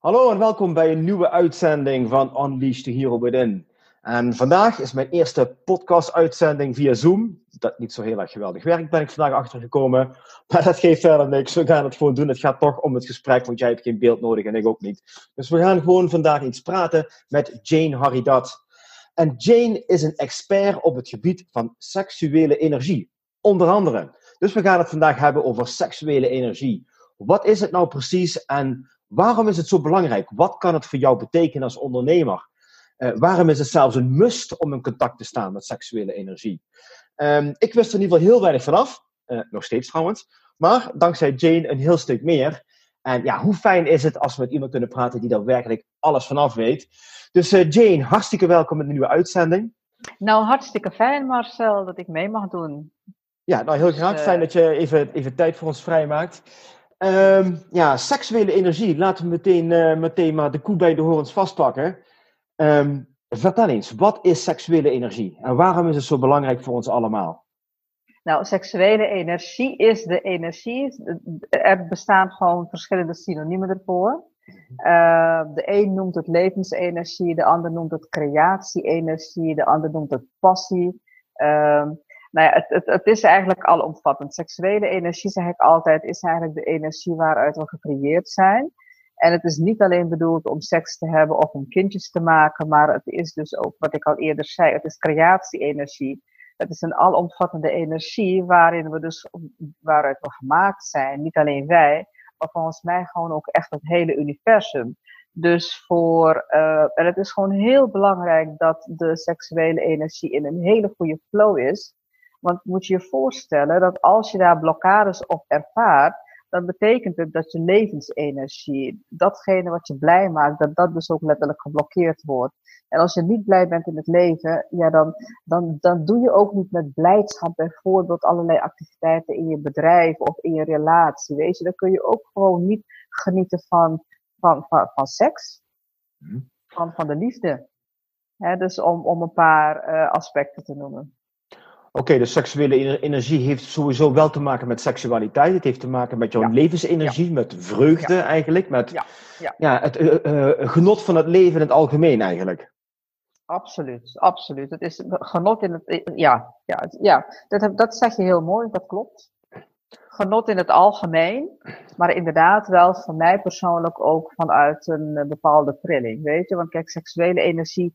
Hallo en welkom bij een nieuwe uitzending van Unleash the Hero Within. En vandaag is mijn eerste podcast-uitzending via Zoom. Dat niet zo heel erg geweldig werk ben ik vandaag achtergekomen. Maar dat geeft verder niks. We gaan het gewoon doen. Het gaat toch om het gesprek, want jij hebt geen beeld nodig en ik ook niet. Dus we gaan gewoon vandaag iets praten met Jane Haridat. En Jane is een expert op het gebied van seksuele energie. Onder andere. Dus we gaan het vandaag hebben over seksuele energie. Wat is het nou precies en waarom is het zo belangrijk? Wat kan het voor jou betekenen als ondernemer? Uh, waarom is het zelfs een must om in contact te staan met seksuele energie? Um, ik wist er in ieder geval heel weinig vanaf. Uh, nog steeds trouwens. Maar dankzij Jane een heel stuk meer. En ja, hoe fijn is het als we met iemand kunnen praten die daar werkelijk alles vanaf weet. Dus uh, Jane, hartstikke welkom in de nieuwe uitzending. Nou, hartstikke fijn Marcel dat ik mee mag doen. Ja, nou heel graag. Dus, fijn dat je even, even tijd voor ons vrijmaakt. Um, ja, seksuele energie. Laten we meteen, meteen maar de koe bij de horens vastpakken. Um, vertel eens, wat is seksuele energie en waarom is het zo belangrijk voor ons allemaal? Nou, seksuele energie is de energie. Er bestaan gewoon verschillende synoniemen ervoor. Uh, de een noemt het levensenergie, de ander noemt het creatie-energie, de ander noemt het passie. Uh, nou ja, het, het, het, is eigenlijk alomvattend. Seksuele energie, zeg ik altijd, is eigenlijk de energie waaruit we gecreëerd zijn. En het is niet alleen bedoeld om seks te hebben of om kindjes te maken, maar het is dus ook, wat ik al eerder zei, het is creatie-energie. Het is een alomvattende energie waarin we dus, waaruit we gemaakt zijn. Niet alleen wij, maar volgens mij gewoon ook echt het hele universum. Dus voor, uh, en het is gewoon heel belangrijk dat de seksuele energie in een hele goede flow is. Want moet je je voorstellen dat als je daar blokkades op ervaart, dan betekent het dat je levensenergie, datgene wat je blij maakt, dat dat dus ook letterlijk geblokkeerd wordt. En als je niet blij bent in het leven, ja, dan, dan, dan doe je ook niet met blijdschap bijvoorbeeld allerlei activiteiten in je bedrijf of in je relatie. Weet je, dan kun je ook gewoon niet genieten van, van, van, van seks, mhm. van, van de liefde. He, dus om, om een paar uh, aspecten te noemen. Oké, okay, dus seksuele energie heeft sowieso wel te maken met seksualiteit. Het heeft te maken met jouw levensenergie, met vreugde eigenlijk, met ja. Ja. het uh, uh, genot van het leven in het algemeen eigenlijk. Absoluut, absoluut. Het is genot in het. Ja, ja, ja dat, dat zeg je heel mooi, dat klopt. Genot in het algemeen, maar inderdaad wel voor mij persoonlijk ook vanuit een bepaalde trilling. Weet je, want kijk, seksuele energie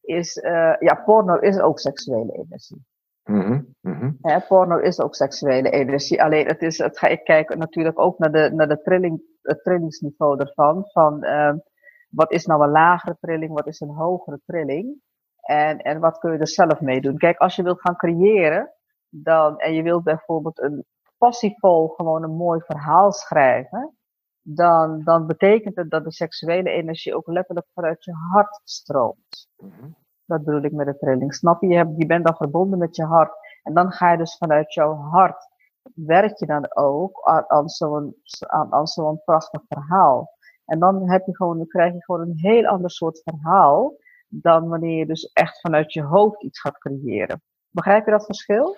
is. Uh, ja, porno is ook seksuele energie. Mm -hmm. porno is ook seksuele energie. Alleen het is, het, ik kijk natuurlijk ook naar, de, naar de trilling, het trillingsniveau ervan. Van uh, wat is nou een lagere trilling, wat is een hogere trilling. En, en wat kun je er zelf mee doen. Kijk, als je wilt gaan creëren, dan, en je wilt bijvoorbeeld een passievol gewoon een mooi verhaal schrijven. Dan, dan betekent het dat de seksuele energie ook letterlijk vanuit je hart stroomt. Mm -hmm. Dat bedoel ik met de trilling. Snap je? Je, bent dan verbonden met je hart. En dan ga je dus vanuit jouw hart, werk je dan ook aan, zo'n aan, aan zo'n prachtig verhaal. En dan, heb je gewoon, dan krijg je gewoon een heel ander soort verhaal dan wanneer je dus echt vanuit je hoofd iets gaat creëren. Begrijp je dat verschil?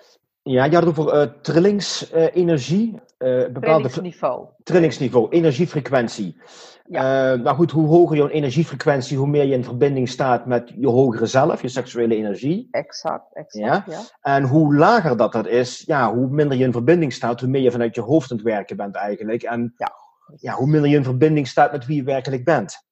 Ja, je had het over uh, trillingsenergie. Uh, uh, trillingsniveau. Trillingsniveau, energiefrequentie. Ja. nou goed, hoe hoger jouw energiefrequentie, hoe meer je in verbinding staat met je hogere zelf, je seksuele energie. Exact, exact. Ja? ja. En hoe lager dat dat is, ja, hoe minder je in verbinding staat, hoe meer je vanuit je hoofd aan het werken bent eigenlijk. En ja. Ja, hoe minder je in verbinding staat met wie je werkelijk bent.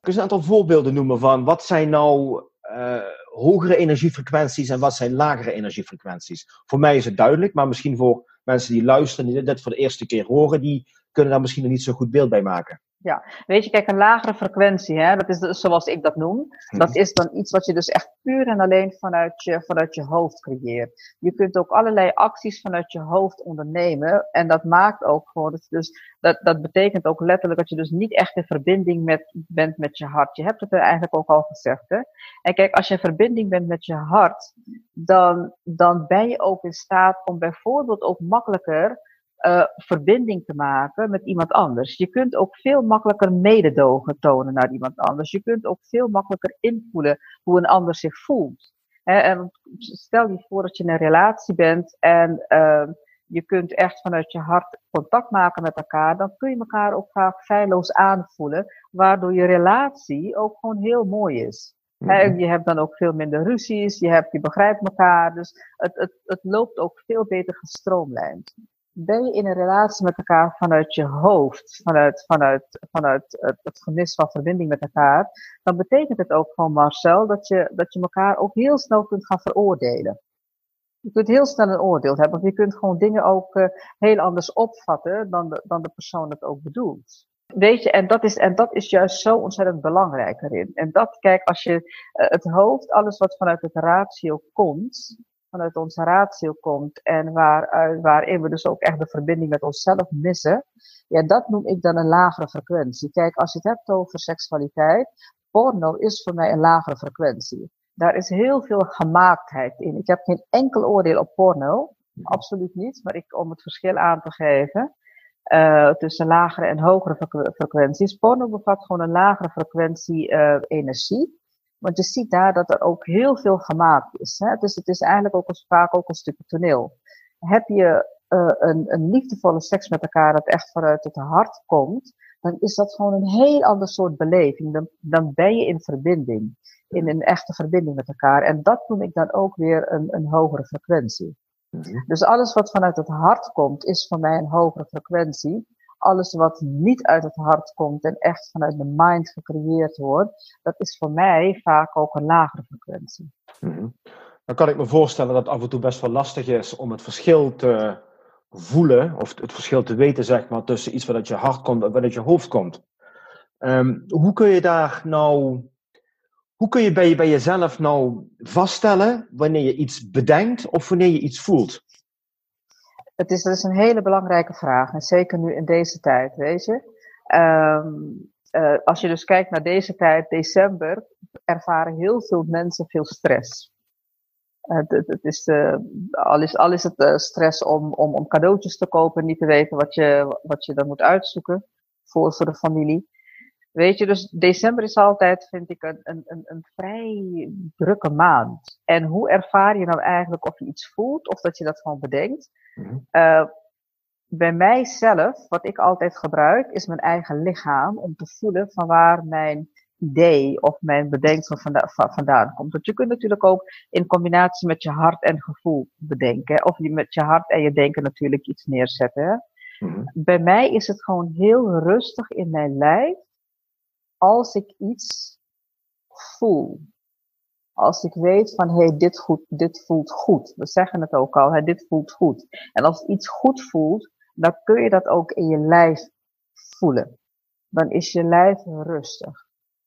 Kun je een aantal voorbeelden noemen van wat zijn nou uh, hogere energiefrequenties en wat zijn lagere energiefrequenties? Voor mij is het duidelijk, maar misschien voor mensen die luisteren, die dit voor de eerste keer horen, die kunnen daar misschien nog niet zo goed beeld bij maken. Ja, weet je, kijk, een lagere frequentie, hè, dat is de, zoals ik dat noem. Hm. Dat is dan iets wat je dus echt puur en alleen vanuit je, vanuit je hoofd creëert. Je kunt ook allerlei acties vanuit je hoofd ondernemen. En dat maakt ook gewoon, dat, je dus, dat, dat betekent ook letterlijk dat je dus niet echt in verbinding met, bent met je hart. Je hebt het er eigenlijk ook al gezegd. Hè? En kijk, als je in verbinding bent met je hart, dan, dan ben je ook in staat om bijvoorbeeld ook makkelijker uh, verbinding te maken met iemand anders. Je kunt ook veel makkelijker mededogen tonen naar iemand anders. Je kunt ook veel makkelijker invoelen hoe een ander zich voelt. en stel je voor dat je in een relatie bent en uh, je kunt echt vanuit je hart contact maken met elkaar, dan kun je elkaar ook vaak feilloos aanvoelen, waardoor je relatie ook gewoon heel mooi is. Mm je hebt dan ook veel minder ruzies, je, hebt, je begrijpt elkaar, dus het, het, het loopt ook veel beter gestroomlijnd ben je in een relatie met elkaar vanuit je hoofd, vanuit, vanuit, vanuit het, het gemis van verbinding met elkaar, dan betekent het ook gewoon, Marcel, dat je, dat je elkaar ook heel snel kunt gaan veroordelen. Je kunt heel snel een oordeel hebben, want je kunt gewoon dingen ook uh, heel anders opvatten dan de, dan de persoon het ook bedoelt. Weet je, en dat, is, en dat is juist zo ontzettend belangrijk erin. En dat, kijk, als je uh, het hoofd, alles wat vanuit het ratio komt, vanuit onze ratio komt en waar, waarin we dus ook echt de verbinding met onszelf missen, ja, dat noem ik dan een lagere frequentie. Kijk, als je het hebt over seksualiteit, porno is voor mij een lagere frequentie. Daar is heel veel gemaaktheid in. Ik heb geen enkel oordeel op porno, absoluut niet, maar ik, om het verschil aan te geven. Uh, tussen lagere en hogere frequenties. Porno bevat gewoon een lagere frequentie uh, energie. Want je ziet daar dat er ook heel veel gemaakt is. Hè? Dus het is eigenlijk ook vaak ook een stukje toneel. Heb je uh, een, een liefdevolle seks met elkaar dat echt vanuit het hart komt, dan is dat gewoon een heel ander soort beleving. Dan, dan ben je in verbinding. In een echte verbinding met elkaar. En dat noem ik dan ook weer een, een hogere frequentie. Dus alles wat vanuit het hart komt, is voor mij een hogere frequentie alles wat niet uit het hart komt en echt vanuit de mind gecreëerd wordt, dat is voor mij vaak ook een lagere frequentie. Mm Dan kan ik me voorstellen dat het af en toe best wel lastig is om het verschil te voelen, of het verschil te weten, zeg maar, tussen iets wat uit je hart komt en wat uit je hoofd komt. Um, hoe kun je daar nou, hoe kun je bij, bij jezelf nou vaststellen wanneer je iets bedenkt of wanneer je iets voelt? Het is, dat is een hele belangrijke vraag. En zeker nu in deze tijd, weet je. Um, uh, als je dus kijkt naar deze tijd, december, ervaren heel veel mensen veel stress. Uh, het, is, uh, al, is, al is het stress om, om, om cadeautjes te kopen, niet te weten wat je, wat je dan moet uitzoeken voor, voor de familie. Weet je, dus december is altijd, vind ik, een, een, een, vrij drukke maand. En hoe ervaar je nou eigenlijk of je iets voelt of dat je dat gewoon bedenkt? Uh, bij mijzelf, wat ik altijd gebruik, is mijn eigen lichaam om te voelen van waar mijn idee of mijn bedenksel vandaan komt. Want je kunt natuurlijk ook in combinatie met je hart en gevoel bedenken. Of je met je hart en je denken natuurlijk iets neerzetten. Mm Bij mij is het gewoon heel rustig in mijn lijf als ik iets voel. Als ik weet van, hé, hey, dit, dit voelt goed. We zeggen het ook al, hè, dit voelt goed. En als iets goed voelt, dan kun je dat ook in je lijf voelen. Dan is je lijf rustig.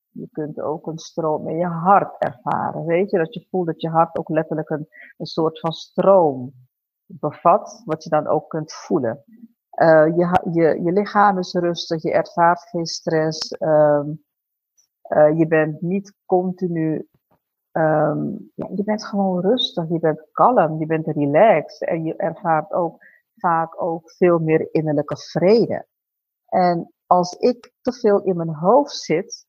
Je kunt ook een stroom in je hart ervaren. Weet je, dat je voelt dat je hart ook letterlijk een, een soort van stroom bevat, wat je dan ook kunt voelen. Uh, je, je, je lichaam is rustig, je ervaart geen stress. Um, uh, je bent niet continu Um, ja, je bent gewoon rustig, je bent kalm, je bent relaxed en je ervaart ook vaak ook veel meer innerlijke vrede. En als ik te veel in mijn hoofd zit,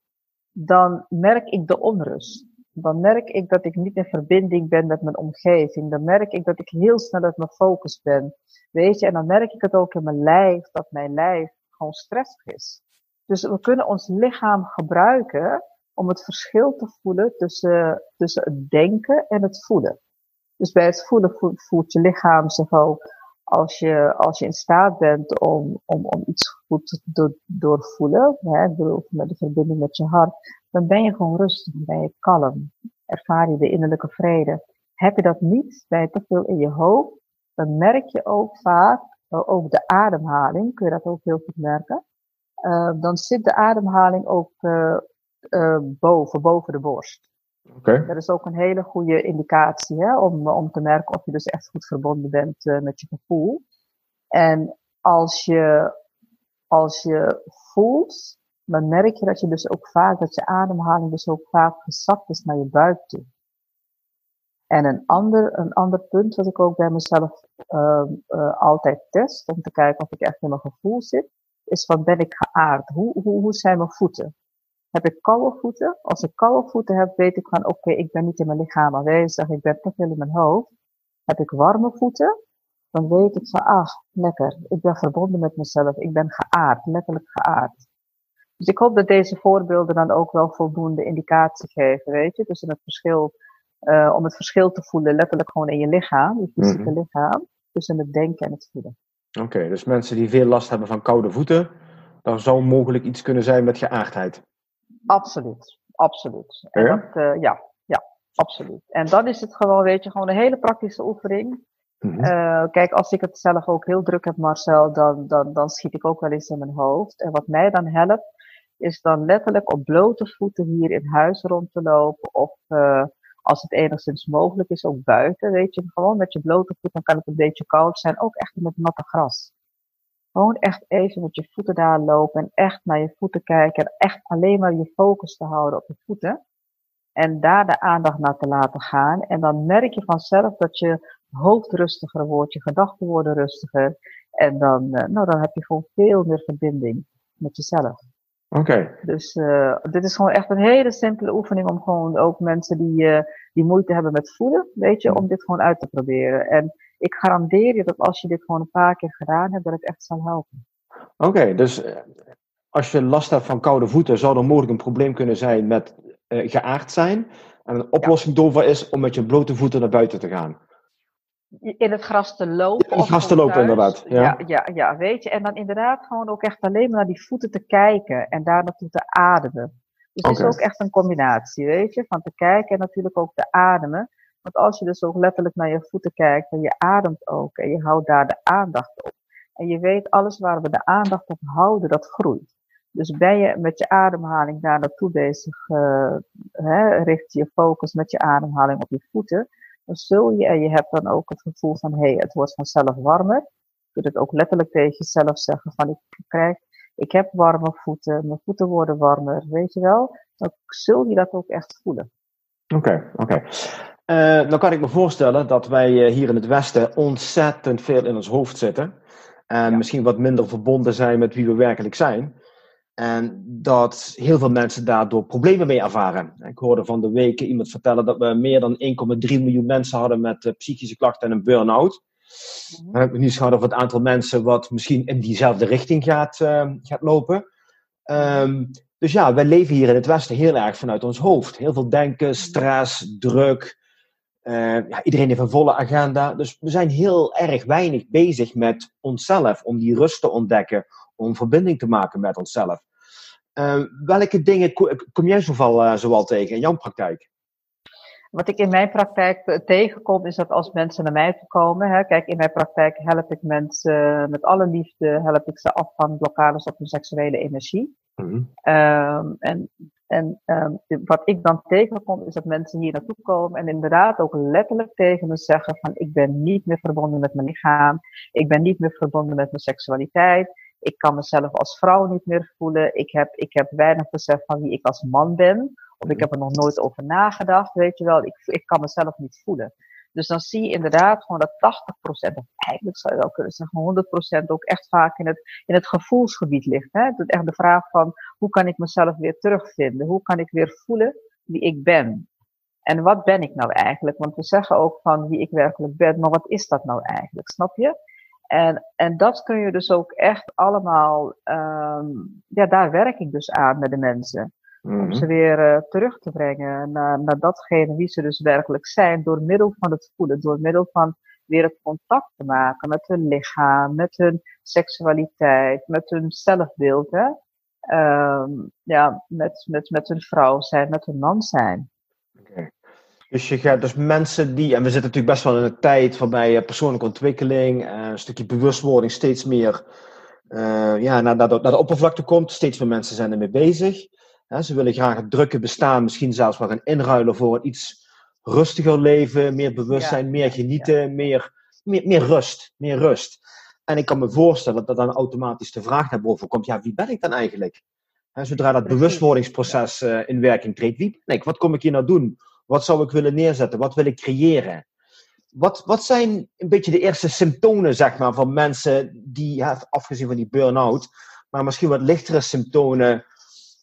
dan merk ik de onrust. Dan merk ik dat ik niet in verbinding ben met mijn omgeving. Dan merk ik dat ik heel snel uit mijn focus ben. Weet je, en dan merk ik het ook in mijn lijf, dat mijn lijf gewoon stressig is. Dus we kunnen ons lichaam gebruiken om het verschil te voelen tussen, tussen het denken en het voelen. Dus bij het voelen voelt je lichaam zich ook, als je, als je in staat bent om, om, om iets goed te doorvoelen, hè, door, met de verbinding met je hart, dan ben je gewoon rustig, ben je kalm, ervaar je de innerlijke vrede. Heb je dat niet, ben je te veel in je hoofd, dan merk je ook vaak, ook de ademhaling, kun je dat ook heel goed merken, dan zit de ademhaling ook boven, boven de borst. Okay. Dat is ook een hele goede indicatie hè, om, om te merken of je dus echt goed verbonden bent met je gevoel. En als je, als je voelt, dan merk je dat je dus ook vaak, dat je ademhaling dus ook vaak gezakt is naar je buik toe. En een ander, een ander punt wat ik ook bij mezelf uh, uh, altijd test, om te kijken of ik echt in mijn gevoel zit, is van ben ik geaard? Hoe, hoe, hoe zijn mijn voeten? Heb ik koude voeten? Als ik koude voeten heb, weet ik van oké, okay, ik ben niet in mijn lichaam aanwezig, ik ben te veel in mijn hoofd. Heb ik warme voeten? Dan weet ik van ah, lekker, ik ben verbonden met mezelf, ik ben geaard, letterlijk geaard. Dus ik hoop dat deze voorbeelden dan ook wel voldoende indicatie geven, weet je, tussen het verschil uh, om het verschil te voelen, letterlijk gewoon in je lichaam, je fysieke mm -hmm. lichaam, tussen het denken en het voelen. Oké, okay, dus mensen die veel last hebben van koude voeten, dan zou mogelijk iets kunnen zijn met geaardheid. Absoluut, absoluut. En Ja? Dat, uh, ja, ja, absoluut. En dan is het gewoon, weet je, gewoon een hele praktische oefening. Mhm. Uh, kijk, als ik het zelf ook heel druk heb, Marcel, dan, dan, dan schiet ik ook wel eens in mijn hoofd. En wat mij dan helpt, is dan letterlijk op blote voeten hier in huis rond te lopen. Of uh, als het enigszins mogelijk is, ook buiten, weet je. Gewoon met je blote voeten, dan kan het een beetje koud zijn. Ook echt met natte gras. Gewoon echt even met je voeten daar lopen en echt naar je voeten kijken. En echt alleen maar je focus te houden op je voeten. En daar de aandacht naar te laten gaan. En dan merk je vanzelf dat je hoofd rustiger wordt, je gedachten worden rustiger. En dan, uh, nou, dan heb je gewoon veel meer verbinding met jezelf. Oké. Okay. Dus uh, dit is gewoon echt een hele simpele oefening om gewoon ook mensen die, uh, die moeite hebben met voelen, weet je, om dit gewoon uit te proberen. En ik garandeer je dat als je dit gewoon een paar keer gedaan hebt, dat het echt zal helpen. Oké, okay, dus als je last hebt van koude voeten, zou er mogelijk een probleem kunnen zijn met uh, geaard zijn. En een oplossing ja. daarvoor is om met je blote voeten naar buiten te gaan. In het gras te lopen. In het gras te lopen, inderdaad. Ja. ja. Ja, ja, weet je. En dan inderdaad gewoon ook echt alleen maar naar die voeten te kijken en daar naartoe te ademen. Dus het is ook echt een combinatie, weet je, van te kijken en natuurlijk ook te ademen. Want als je dus ook letterlijk naar je voeten kijkt en je ademt ook en je houdt daar de aandacht op. En je weet, alles waar we de aandacht op houden, dat groeit. Dus ben je met je ademhaling daar naartoe bezig, uh, hè, richt je focus met je ademhaling op je voeten, dan zul je, en je hebt dan ook het gevoel van, hé, hey, het wordt vanzelf warmer. Je kunt het ook letterlijk tegen jezelf zeggen van, ik krijg, ik heb warme voeten, mijn voeten worden warmer, weet je wel. Dan zul je dat ook echt voelen. Oké, okay, oké. Okay. Uh, dan kan ik me voorstellen dat wij hier in het Westen ontzettend veel in ons hoofd zitten. En ja. misschien wat minder verbonden zijn met wie we werkelijk zijn. En dat heel veel mensen daardoor problemen mee ervaren. Ik hoorde van de week iemand vertellen dat we meer dan 1,3 miljoen mensen hadden met uh, psychische klachten en een burn-out. Dan heb ik nieuws gehad over het aantal mensen wat misschien in diezelfde richting gaat, uh, gaat lopen. Um, dus ja, wij leven hier in het Westen heel erg vanuit ons hoofd. Heel veel denken, stress, druk. Uh, ja, iedereen heeft een volle agenda. Dus we zijn heel erg weinig bezig met onszelf. Om die rust te ontdekken. Om verbinding te maken met onszelf. Uh, welke dingen kom jij zoal, uh, zoal tegen in jouw praktijk? Wat ik in mijn praktijk tegenkom, is dat als mensen naar mij komen, hè, kijk, in mijn praktijk help ik mensen met alle liefde, help ik ze af van blokkades op hun seksuele energie. Mm-hmm. Um, en en um, wat ik dan tegenkom, is dat mensen hier naartoe komen en inderdaad ook letterlijk tegen me zeggen van ik ben niet meer verbonden met mijn lichaam, ik ben niet meer verbonden met mijn seksualiteit, ik kan mezelf als vrouw niet meer voelen, ik heb, ik heb weinig besef van wie ik als man ben, of ik heb er nog nooit over nagedacht, weet je wel, ik, ik kan mezelf niet voelen. Dus dan zie je inderdaad gewoon dat 80%, of eigenlijk zou je wel kunnen zeggen 100% ook echt vaak in het, in het gevoelsgebied ligt. Hè? Het is echt de vraag van hoe kan ik mezelf weer terugvinden? Hoe kan ik weer voelen wie ik ben? En wat ben ik nou eigenlijk? Want we zeggen ook van wie ik werkelijk ben, maar wat is dat nou eigenlijk? Snap je? En, en dat kun je dus ook echt allemaal, um, ja, daar werk ik dus aan met de mensen. Om ze weer uh, terug te brengen naar, naar datgene wie ze dus werkelijk zijn. Door middel van het voelen. Door middel van weer het contact te maken met hun lichaam. Met hun seksualiteit. Met hun zelfbeeld. Hè? Um, ja, met, met, met hun vrouw zijn. Met hun man zijn. Okay. Dus je gaat dus mensen die, en we zitten natuurlijk best wel in een tijd waarbij persoonlijke ontwikkeling, een stukje bewustwording steeds meer uh, ja, naar, naar, de, naar de oppervlakte komt. Steeds meer mensen zijn ermee bezig. ze willen graag het drukke bestaan misschien zelfs wel gaan inruilen voor een iets rustiger leven, meer bewustzijn, meer genieten, Meer, meer, meer rust. Meer rust. En ik kan me voorstellen dat dan automatisch de vraag naar boven komt: ja, wie ben ik dan eigenlijk? zodra dat bewustwordingsproces uh, in werking treedt, wie ben ik? Wat kom ik hier nou doen? Wat zou ik willen neerzetten? Wat wil ik creëren? Wat, wat zijn een beetje de eerste symptomen zeg maar, van mensen die, ja, afgezien van die burn-out, maar misschien wat lichtere symptomen,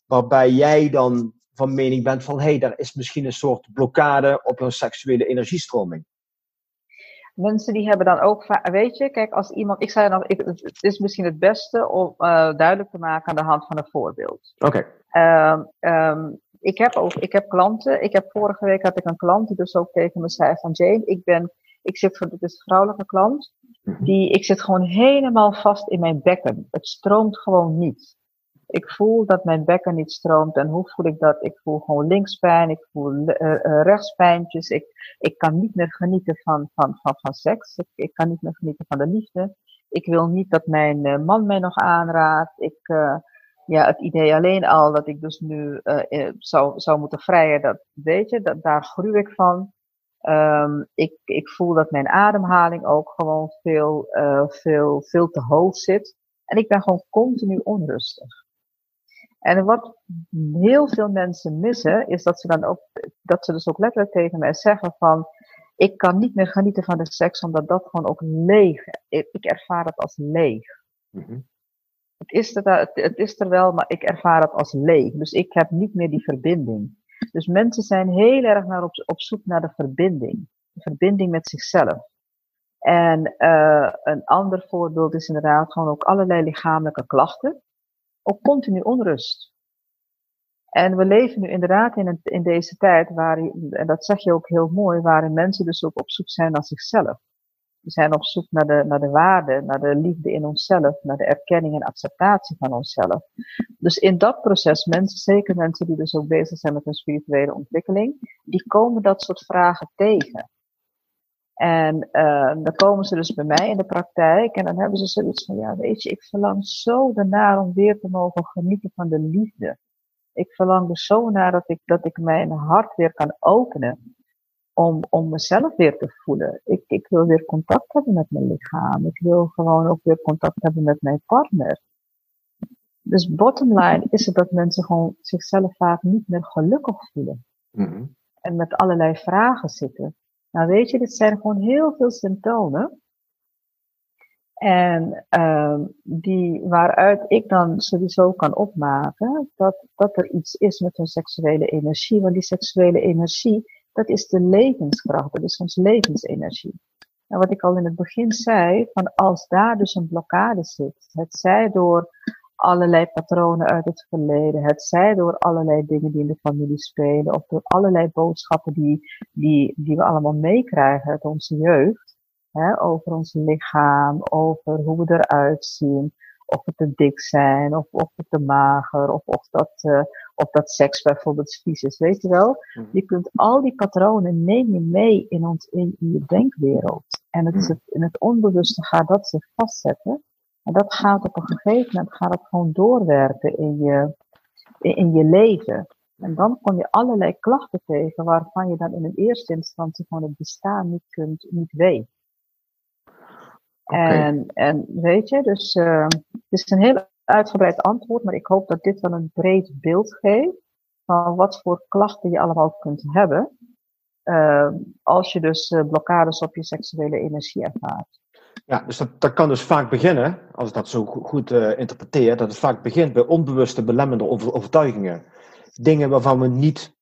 waarbij jij dan van mening bent van hé, hey, daar is misschien een soort blokkade op hun seksuele energiestroming? Mensen die hebben dan ook, weet je, kijk, als iemand, ik zei nog, ik, het is misschien het beste om uh, duidelijk te maken aan de hand van een voorbeeld. Oké. Okay. Um, um, ik heb ook, ik heb klanten. Ik heb vorige week had ik een klant die dus ook tegen me zei van Jane, ik ben, ik zit voor, dit is een vrouwelijke klant, mhm. die, ik zit gewoon helemaal vast in mijn bekken. Het stroomt gewoon niet. Ik voel dat mijn bekken niet stroomt. En hoe voel ik dat? Ik voel gewoon linkspijn, ik voel uh, uh, rechtspijntjes. Ik, ik kan niet meer genieten van, van, van, van seks. Ik, ik kan niet meer genieten van de liefde. Ik wil niet dat mijn uh, man mij nog aanraadt. Ik, ja, het idee alleen al dat ik dus nu uh, zou, zou moeten vrijen, dat weet je, dat, daar gruw ik van. Um, ik, ik voel dat mijn ademhaling ook gewoon veel, uh, veel, veel te hoog zit. En ik ben gewoon continu onrustig. En wat heel veel mensen missen, is dat ze dan ook, dat ze dus ook letterlijk tegen mij zeggen van, ik kan niet meer genieten van de seks, omdat dat gewoon ook leeg, ik, ik ervaar dat als leeg. Mm het is, er, het is er wel, maar ik ervaar het als leeg. Dus ik heb niet meer die verbinding. Dus mensen zijn heel erg naar op, zoek naar de verbinding. De verbinding met zichzelf. En uh, een ander voorbeeld is inderdaad gewoon ook allerlei lichamelijke klachten. Ook continu onrust. En we leven nu inderdaad in, een, in deze tijd waar, en dat zeg je ook heel mooi, waarin mensen dus ook op zoek zijn naar zichzelf. We zijn op zoek naar de, naar de waarde, naar de liefde in onszelf, naar de erkenning en acceptatie van onszelf. Dus in dat proces, mensen, zeker mensen die dus ook bezig zijn met een spirituele ontwikkeling, die komen dat soort vragen tegen. En uh, dan komen ze dus bij mij in de praktijk en dan hebben ze zoiets van, ja weet je, ik verlang zo ernaar om weer te mogen genieten van de liefde. Ik verlang er zo naar dat ik, dat ik mijn hart weer kan openen om, om mezelf weer te voelen. Ik, ik wil weer contact hebben met mijn lichaam. Ik wil gewoon ook weer contact hebben met mijn partner. Dus bottom line is het dat mensen gewoon zichzelf vaak niet meer gelukkig voelen. Mm En met allerlei vragen zitten. Nou weet je, dit zijn gewoon heel veel symptomen. En uh, die, waaruit ik dan sowieso kan opmaken dat, dat er iets is met hun seksuele energie. Want die seksuele energie, dat is de levenskracht, dat is onze levensenergie. En wat ik al in het begin zei, van als daar dus een blokkade zit, het zij door allerlei patronen uit het verleden, het zij door allerlei dingen die in de familie spelen, of door allerlei boodschappen die, die, die we allemaal meekrijgen uit onze jeugd, hè, over ons lichaam, over hoe we eruit zien, of we te dik zijn, of of we te mager, of of dat, uh, of dat seks bijvoorbeeld vies is, weet je wel. Mhm. Je kunt al die patronen neem je mee in, ons, in, je denkwereld. En het, mm. in het onbewuste gaat dat zich vastzetten. En dat gaat op een gegeven moment gaat het gewoon doorwerken in je, in, in je leven. En dan kom je allerlei klachten tegen waarvan je dan in een eerste instantie gewoon het bestaan niet kunt, niet weet. En, en weet je, dus uh, het is een heel uitgebreid antwoord, maar ik hoop dat dit wel een breed beeld geeft van wat voor klachten je allemaal kunt hebben. Uh, als je dus uh, blokkades op je seksuele energie ervaart. Ja, dus dat, dat kan dus vaak beginnen, als ik dat zo goed uh, interpreteer, dat het vaak begint bij onbewuste belemmerende overtuigingen. Dingen waarvan we niet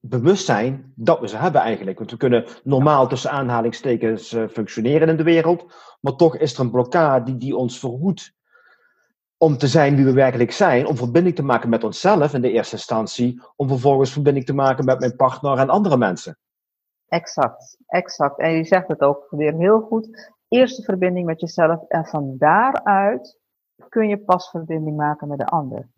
bewust zijn dat we ze hebben eigenlijk. Want we kunnen normaal tussen aanhalingstekens uh, functioneren in de wereld, maar toch is er een blokkade die, die ons verhoedt om te zijn wie we werkelijk zijn, om verbinding te maken met onszelf in de eerste instantie, om vervolgens verbinding te maken met mijn partner en andere mensen. Exact, exact. En je zegt het ook weer heel goed. Eerste verbinding met jezelf en van daaruit kun je pas verbinding maken met de ander.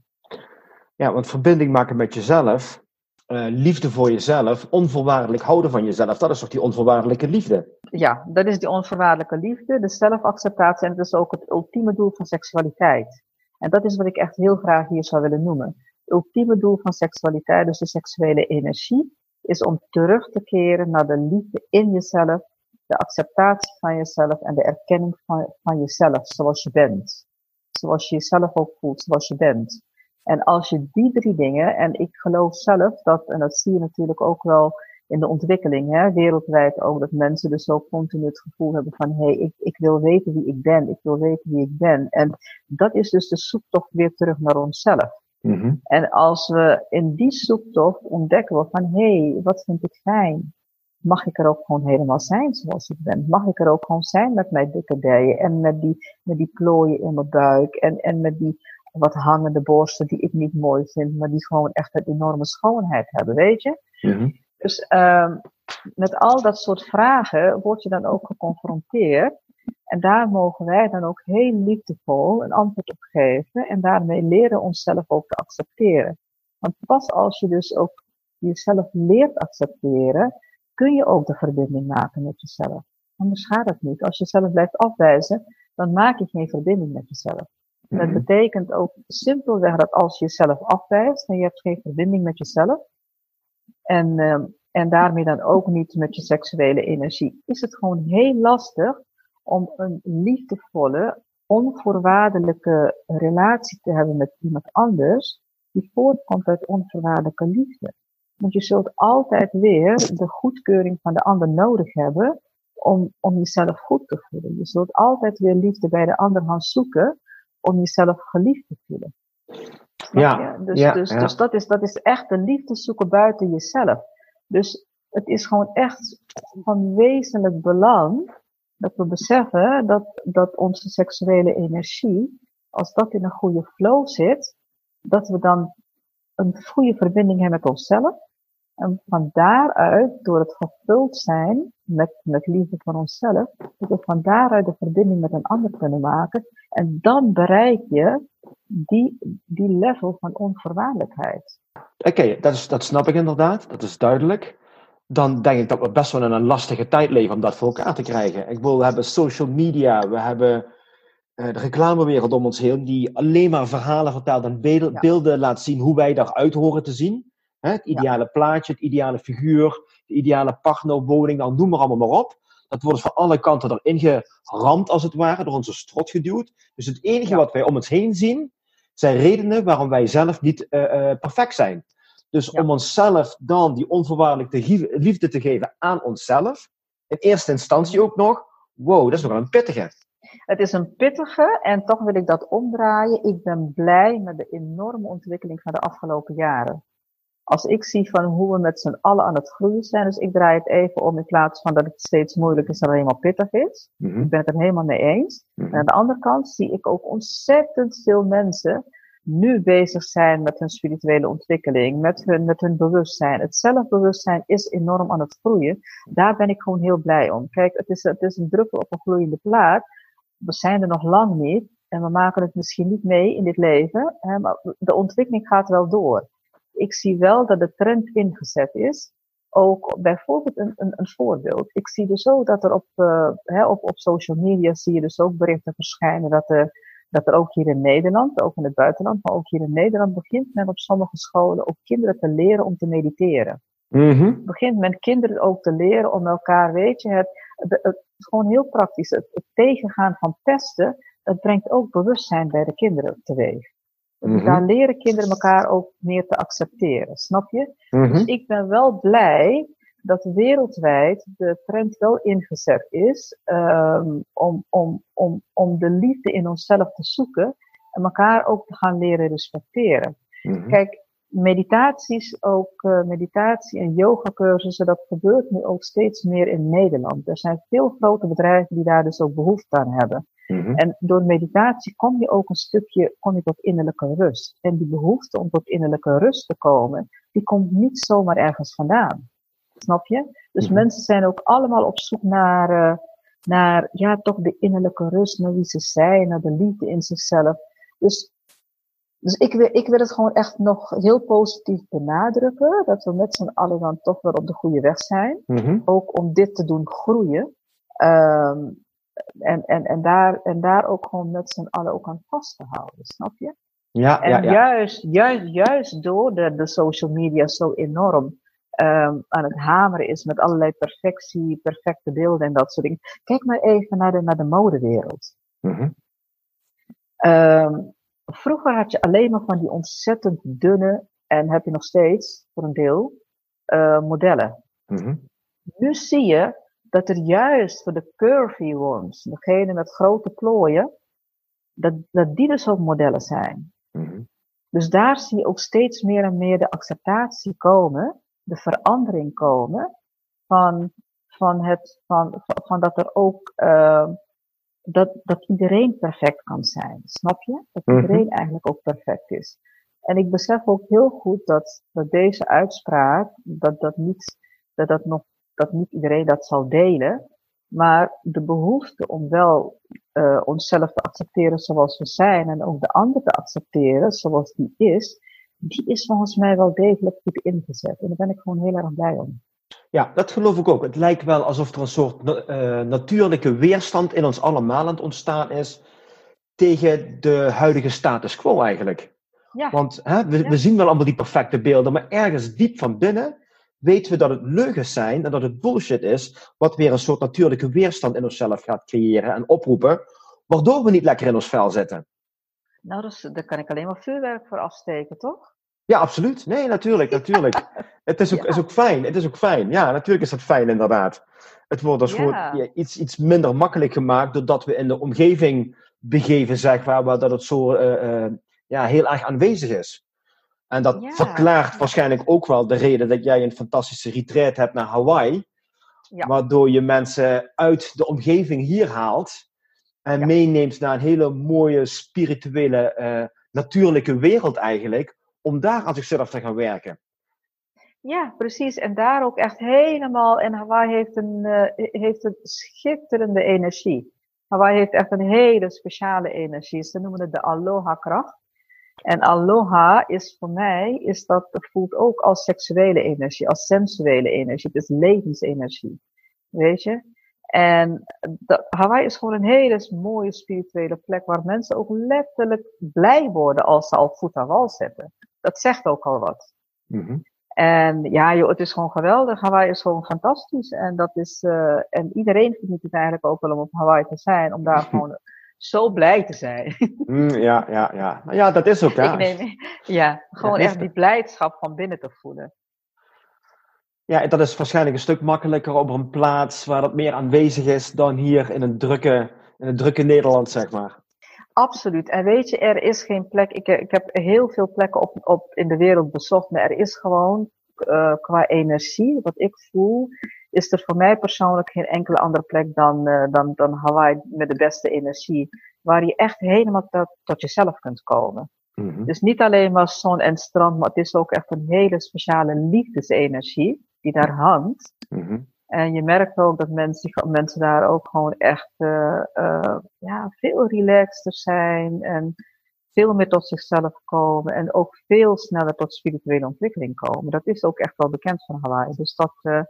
Ja, want verbinding maken met jezelf, uh, liefde voor jezelf, onvoorwaardelijk houden van jezelf, dat is toch die onvoorwaardelijke liefde? Ja, dat is die onvoorwaardelijke liefde, de zelfacceptatie en het is ook het ultieme doel van seksualiteit. En dat is wat ik echt heel graag hier zou willen noemen. Het ultieme doel van seksualiteit, dus de seksuele energie, is om terug te keren naar de liefde in jezelf, de acceptatie van jezelf en de erkenning van, van jezelf zoals je bent. Zoals je jezelf ook voelt, zoals je bent. En als je die drie dingen, en ik geloof zelf dat, en dat zie je natuurlijk ook wel in de ontwikkeling, hè, wereldwijd ook, dat mensen dus ook continu het gevoel hebben van, hé, hey, ik, ik wil weten wie ik ben, ik wil weten wie ik ben. En dat is dus de zoektocht weer terug naar onszelf. Mhm. En als we in die zoektocht ontdekken we van, hé, hey, wat vind ik fijn? Mag ik er ook gewoon helemaal zijn zoals ik ben? Mag ik er ook gewoon zijn met mijn dikke dijen en met die, met die plooien in mijn buik en, en met die wat hangende borsten die ik niet mooi vind, maar die gewoon echt een enorme schoonheid hebben, weet je? Mhm. Dus uh, met al dat soort vragen word je dan ook geconfronteerd. En daar mogen wij dan ook heel liefdevol een antwoord op geven. En daarmee leren onszelf ook te accepteren. Want pas als je dus ook jezelf leert accepteren, kun je ook de verbinding maken met jezelf. Anders gaat het niet. Als je jezelf blijft afwijzen, dan maak je geen verbinding met jezelf. En dat Mhm. betekent ook simpelweg dat als je jezelf afwijst en je hebt geen verbinding met jezelf, en, uh, en daarmee dan ook niet met je seksuele energie, is het gewoon heel lastig om een liefdevolle, onvoorwaardelijke relatie te hebben met iemand anders, die voortkomt uit onvoorwaardelijke liefde. Want je zult altijd weer de goedkeuring van de ander nodig hebben om, om jezelf goed te voelen. Je zult altijd weer liefde bij de ander gaan zoeken om jezelf geliefd te voelen. Ja, dus, ja, dus, ja. dus dat is, dat is echt de liefde zoeken buiten jezelf. Dus het is gewoon echt van wezenlijk belang dat we beseffen dat, dat onze seksuele energie, als dat in een goede flow zit, dat we dan een goede verbinding hebben met onszelf. En van daaruit, door het gevuld zijn met, met liefde voor onszelf, dat we van daaruit de verbinding met een ander kunnen maken. En dan bereik je die, die level van onvoorwaardelijkheid. Oké, dat, is- dat snap ik inderdaad. Dat is duidelijk. Dan denk ik dat we best wel in een lastige tijd leven om dat voor elkaar te krijgen. Ik bedoel, we hebben social media, we hebben eh, de reclamewereld om ons heen, die alleen maar verhalen vertelt en beelden, Ja. beelden laat zien hoe wij daaruit horen te zien. Het ideale plaatje, het ideale figuur, de ideale partner, woning, dan noem maar allemaal maar op. Dat wordt van alle kanten erin geramd, als het ware, door onze strot geduwd. Dus het enige Ja. wat wij om ons heen zien, zijn redenen waarom wij zelf niet eh, eh, perfect zijn. Dus Ja. om onszelf dan die onvoorwaardelijke liefde te geven aan onszelf, in eerste instantie ook nog, wow, dat is nog wel een pittige. Het is een pittige en toch wil ik dat omdraaien. Ik ben blij met de enorme ontwikkeling van de afgelopen jaren. Als ik zie van hoe we met z'n allen aan het groeien zijn, dus ik draai het even om in plaats van dat het steeds moeilijk is en helemaal pittig is. Mhm, Ik ben het er helemaal mee eens. mhm. En aan de andere kant zie ik ook ontzettend veel mensen nu bezig zijn met hun spirituele ontwikkeling, met hun, met hun bewustzijn. Het zelfbewustzijn is enorm aan het groeien. Daar ben ik gewoon heel blij om. Kijk, het is, het is een druppel op een gloeiende plaat. We zijn er nog lang niet en we maken het misschien niet mee in dit leven, hè, maar de ontwikkeling gaat wel door. Ik zie wel dat de trend ingezet is ook bijvoorbeeld een, een, een voorbeeld. Ik zie dus ook dat er op, uh, hè, op, op social media zie je dus ook berichten verschijnen dat er, dat er ook hier in Nederland, ook in het buitenland, maar ook hier in Nederland begint men op sommige scholen ook kinderen te leren om te mediteren. Mhm. Begint men kinderen ook te leren om elkaar, weet je, het, het, het is gewoon heel praktisch. Het, het tegengaan van pesten, dat brengt ook bewustzijn bij de kinderen teweeg. Mhm. daar leren kinderen elkaar ook meer te accepteren, snap je? Mhm. Dus ik ben wel blij dat wereldwijd de trend wel ingezet is um, om, om, om, om de liefde in onszelf te zoeken en elkaar ook te gaan leren respecteren. Mhm. Kijk, meditaties, ook uh, meditatie en yogacursussen, dat gebeurt nu ook steeds meer in Nederland. Er zijn veel grote bedrijven die daar dus ook behoefte aan hebben. Mhm. En door meditatie kom je ook een stukje kom je tot innerlijke rust. En die behoefte om tot innerlijke rust te komen, die komt niet zomaar ergens vandaan. Snap je? Dus Mhm. mensen zijn ook allemaal op zoek naar, uh, naar ja, toch de innerlijke rust, naar wie ze zijn, naar de liefde in zichzelf. Dus, dus ik, wil, ik wil het gewoon echt nog heel positief benadrukken, dat we met z'n allen dan toch wel op de goede weg zijn. Mhm. Ook om dit te doen groeien. Ehm, en, en, en, daar, en daar ook gewoon met z'n allen ook aan vast te houden, snap je? Ja, en ja, ja. Juist, juist, juist door de, de social media zo enorm um, aan het hameren is met allerlei perfectie, perfecte beelden en dat soort dingen. Kijk maar even naar de, naar de modewereld. Mhm. Um, vroeger had je alleen maar van die ontzettend dunne, en heb je nog steeds voor een deel, uh, modellen. Mhm. Nu zie je dat er juist voor de curvy ones, degene met grote plooien, dat, dat die dus ook modellen zijn. Mhm. Dus daar zie je ook steeds meer en meer de acceptatie komen, de verandering komen van, van, het, van, van dat er ook, uh, dat, dat iedereen perfect kan zijn. Snap je? Dat iedereen Mhm. eigenlijk ook perfect is. En ik besef ook heel goed dat, dat deze uitspraak, dat dat niet, dat dat nog, dat niet iedereen dat zal delen. Maar de behoefte om wel uh, onszelf te accepteren zoals we zijn en ook de ander te accepteren zoals die is, die is volgens mij wel degelijk goed ingezet. En daar ben ik gewoon heel erg blij om. Ja, dat geloof ik ook. Het lijkt wel alsof er een soort uh, natuurlijke weerstand in ons allemaal aan het ontstaan is tegen de huidige status quo eigenlijk. Ja. Want hè, we, Ja. we zien wel allemaal die perfecte beelden, maar ergens diep van binnen weten we dat het leugens zijn en dat het bullshit is, wat weer een soort natuurlijke weerstand in onszelf gaat creëren en oproepen, waardoor we niet lekker in ons vel zitten. Nou, dus, daar kan ik alleen maar vuurwerk voor afsteken, toch? Ja, absoluut. Nee, natuurlijk, natuurlijk. Het is ook, Ja. is ook fijn. Het is ook fijn. Ja, natuurlijk is dat fijn, inderdaad. Het wordt dus Ja. gewoon iets, iets minder makkelijk gemaakt doordat we in de omgeving begeven, zeg maar, waar dat het zo eh, eh, ja, heel erg aanwezig is. En dat Ja. verklaart waarschijnlijk ook wel de reden dat jij een fantastische retreat hebt naar Hawaii. Ja. Waardoor je mensen uit de omgeving hier haalt en Ja. meeneemt naar een hele mooie spirituele, eh, natuurlijke wereld eigenlijk, om daar aan zichzelf te gaan werken. Ja, precies. En daar ook echt helemaal. En Hawaii heeft een, eh, heeft een schitterende energie. Hawaii heeft echt een hele speciale energie. Ze noemen het de aloha-kracht. En aloha is voor mij, is dat, dat voelt ook als seksuele energie, als sensuele energie. Het is levensenergie. Weet je? En dat, Hawaii is gewoon een hele mooie spirituele plek waar mensen ook letterlijk blij worden als ze al voet aan wal zetten. Dat zegt ook al wat. Mhm. En ja, joh, het is gewoon geweldig. Hawaii is gewoon fantastisch. En dat is, uh, en iedereen geniet het eigenlijk ook wel om op Hawaii te zijn, om daar gewoon zo blij te zijn. Mm, ja, ja, ja. Nou ja, dat is ook, ja. Ik neem, ja, gewoon Ja, echt die blijdschap van binnen te voelen. Ja, dat is waarschijnlijk een stuk makkelijker op een plaats waar dat meer aanwezig is dan hier in een drukke, in een drukke Nederland, zeg maar. Absoluut. En weet je, er is geen plek. Ik, ik heb heel veel plekken op, op in de wereld bezocht, maar er is gewoon uh, qua energie, wat ik voel, is er voor mij persoonlijk geen enkele andere plek dan, uh, dan, dan Hawaii met de beste energie. Waar je echt helemaal tot, tot jezelf kunt komen. Mhm. Dus niet alleen maar zon en strand, maar het is ook echt een hele speciale liefdesenergie die daar hangt. Mhm. En je merkt ook dat mensen, mensen daar ook gewoon echt uh, uh, ja, veel relaxter zijn en veel meer tot zichzelf komen en ook veel sneller tot spirituele ontwikkeling komen. Dat is ook echt wel bekend van Hawaii. Dus, dat, uh,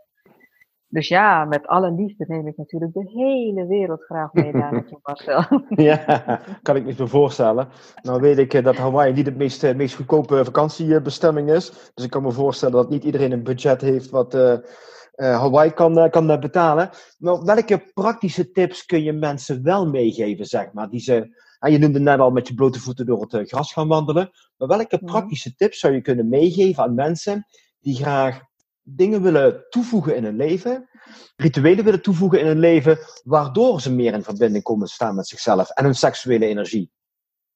dus ja, met alle liefde neem ik natuurlijk de hele wereld graag mee daar naartoe, Marcel. Ja, kan ik me zo voorstellen. Nou weet ik eh, dat Hawaii niet de meest, eh, meest goedkope vakantiebestemming is. Dus ik kan me voorstellen dat niet iedereen een budget heeft wat uh, Hawaii kan, kan betalen. Maar welke praktische tips kun je mensen wel meegeven, zeg maar, die ze je noemde net al met je blote voeten door het gras gaan wandelen. Maar welke praktische tips zou je kunnen meegeven aan mensen die graag dingen willen toevoegen in hun leven, rituelen willen toevoegen in hun leven, waardoor ze meer in verbinding komen te staan met zichzelf en hun seksuele energie?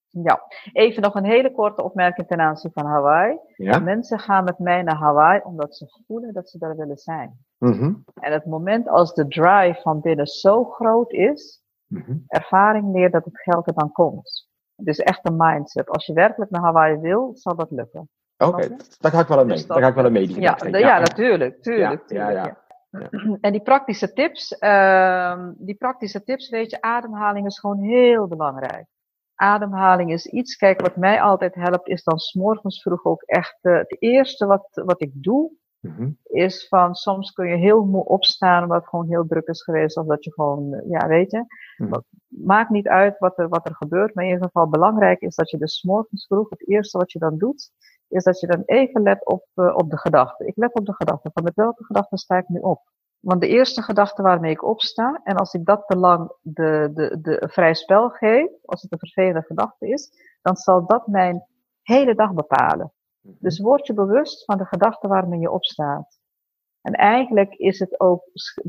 Ja, even nog een hele korte opmerking ten aanzien van Hawaii. Ja? Mensen gaan met mij naar Hawaii omdat ze voelen dat ze daar willen zijn. Mm -hmm. En het moment als de drive van binnen zo groot is, mm -hmm. ervaring leert dat het geld er dan komt. Het is echt een mindset. Als je werkelijk naar Hawaii wil, zal dat lukken. Oké, okay. daar ga ik wel aan mee. Dus daar ga ik wel aan mee. Ja, ja, ja, ja, natuurlijk, tuurlijk, ja, tuurlijk. Ja, En die praktische tips, uh, die praktische tips, weet je, ademhaling is gewoon heel belangrijk. Ademhaling is iets, kijk, wat mij altijd helpt, is dan s'morgens vroeg ook echt uh, het eerste wat, wat ik doe, Mhm. Is van soms kun je heel moe opstaan omdat het gewoon heel druk is geweest. Of dat je gewoon, eh, ja weet je. Mhm. Maakt niet uit wat er, wat er gebeurt. Maar in ieder geval belangrijk is dat je dus morgens vroeg, het eerste wat je dan doet, is dat je dan even let op, uh, op de gedachten. Ik let op de gedachten. Van met welke gedachten sta ik nu op? Want de eerste gedachte waarmee ik opsta, en als ik dat te lang de, de, de vrij spel geef, als het een vervelende gedachte is, dan zal dat mijn hele dag bepalen. Mhm. Dus word je bewust van de gedachten waarmee je opstaat. En eigenlijk is het ook,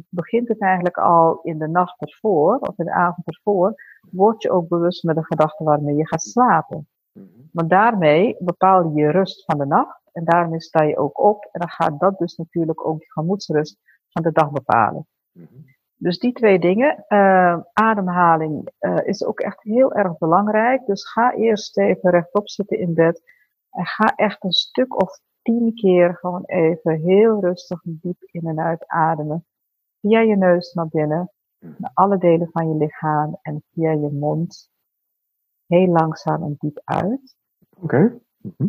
begint het eigenlijk al in de nacht ervoor, of in de avond ervoor, word je ook bewust met de gedachten waarmee je gaat slapen. Mhm. Want daarmee bepaal je je rust van de nacht en daarmee sta je ook op en dan gaat dat dus natuurlijk ook je gemoedsrust van de dag bepalen. Mhm. Dus die twee dingen, uh, ademhaling uh, is ook echt heel erg belangrijk. Dus ga eerst even rechtop zitten in bed en ga echt een stuk of tien keer gewoon even heel rustig diep in en uit ademen. Via je neus naar binnen, mhm. naar alle delen van je lichaam en via je mond heel langzaam en diep uit. Oké. Mhm.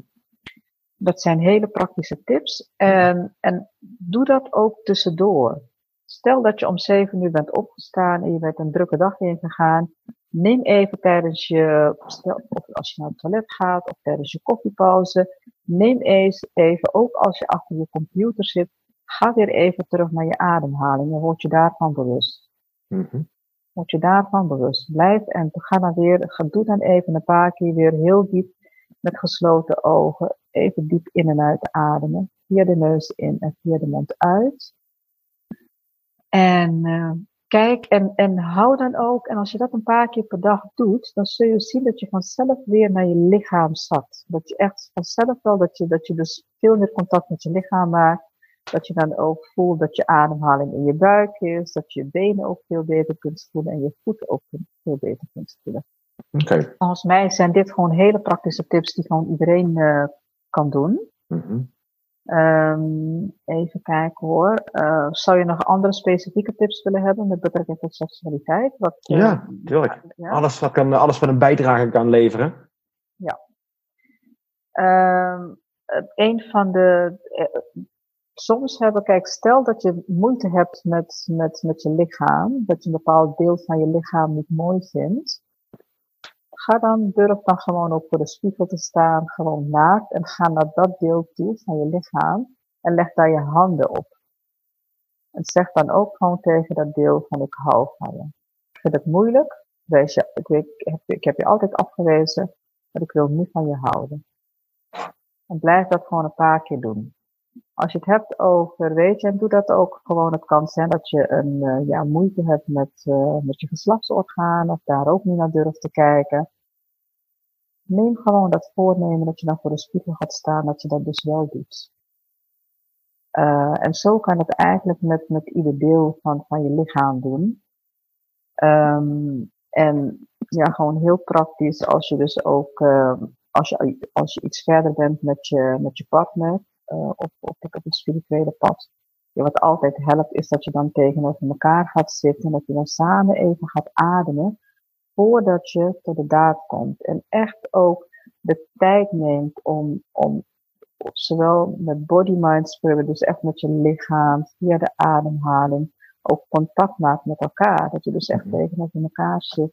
Dat zijn hele praktische tips. En, en doe dat ook tussendoor. Stel dat je om zeven uur bent opgestaan en je bent een drukke dag ingegaan. Neem even tijdens je, of als je naar het toilet gaat of tijdens je koffiepauze. Neem eens even, ook als je achter je computer zit, ga weer even terug naar je ademhaling en word je daarvan bewust. Mm Word je daarvan bewust. Blijf en ga dan weer, doe dan even een paar keer weer heel diep met gesloten ogen even diep in en uit ademen. Via de neus in en via de mond uit. En uh, kijk en, en hou dan ook, en als je dat een paar keer per dag doet, dan zul je zien dat je vanzelf weer naar je lichaam zakt. Dat je echt vanzelf wel, dat je, dat je dus veel meer contact met je lichaam maakt. Dat je dan ook voelt dat je ademhaling in je buik is, dat je benen ook veel beter kunt voelen en je voeten ook veel beter kunt voelen. Okay. Volgens mij zijn dit gewoon hele praktische tips die gewoon iedereen uh, kan doen. Mm even kijken hoor. Uh, zou je nog andere specifieke tips willen hebben met betrekking tot seksualiteit? Wat, uh, ja, tuurlijk. Ja? Alles, wat kan, alles wat een bijdrage kan leveren. Ja. Um, een van de. Soms hebben, kijk, stel dat je moeite hebt met, met, met je lichaam, dat je een bepaald deel van je lichaam niet mooi vindt ga dan, durf dan gewoon ook voor de spiegel te staan, gewoon naakt en ga naar dat deel toe van je lichaam en leg daar je handen op. En zeg dan ook gewoon tegen dat deel van ik hou van je. Vind het moeilijk, wees je, ik, weet, ik, heb, ik heb je altijd afgewezen, maar ik wil nu van je houden. En blijf dat gewoon een paar keer doen. Als je het hebt over, weet je, en doe dat ook gewoon. Het kan zijn dat je een uh, ja, moeite hebt met, uh, met je geslachtsorgaan of daar ook niet naar durft te kijken. Neem gewoon dat voornemen dat je dan voor de spiegel gaat staan, dat je dat dus wel doet. Uh, en zo kan het eigenlijk met, met ieder deel van, van je lichaam doen. Um, en ja, gewoon heel praktisch als je dus ook, als, je, als je iets verder bent met je, met je partner, uh, op, op, op het spirituele pad. Ja, wat altijd helpt is dat je dan tegenover elkaar gaat zitten en dat je dan samen even gaat ademen voordat je tot de daad komt. En echt ook de tijd neemt om, om zowel met body, mind, spirit, dus echt met je lichaam, via de ademhaling, ook contact maakt met elkaar. Dat je dus echt mhm. tegenover elkaar zit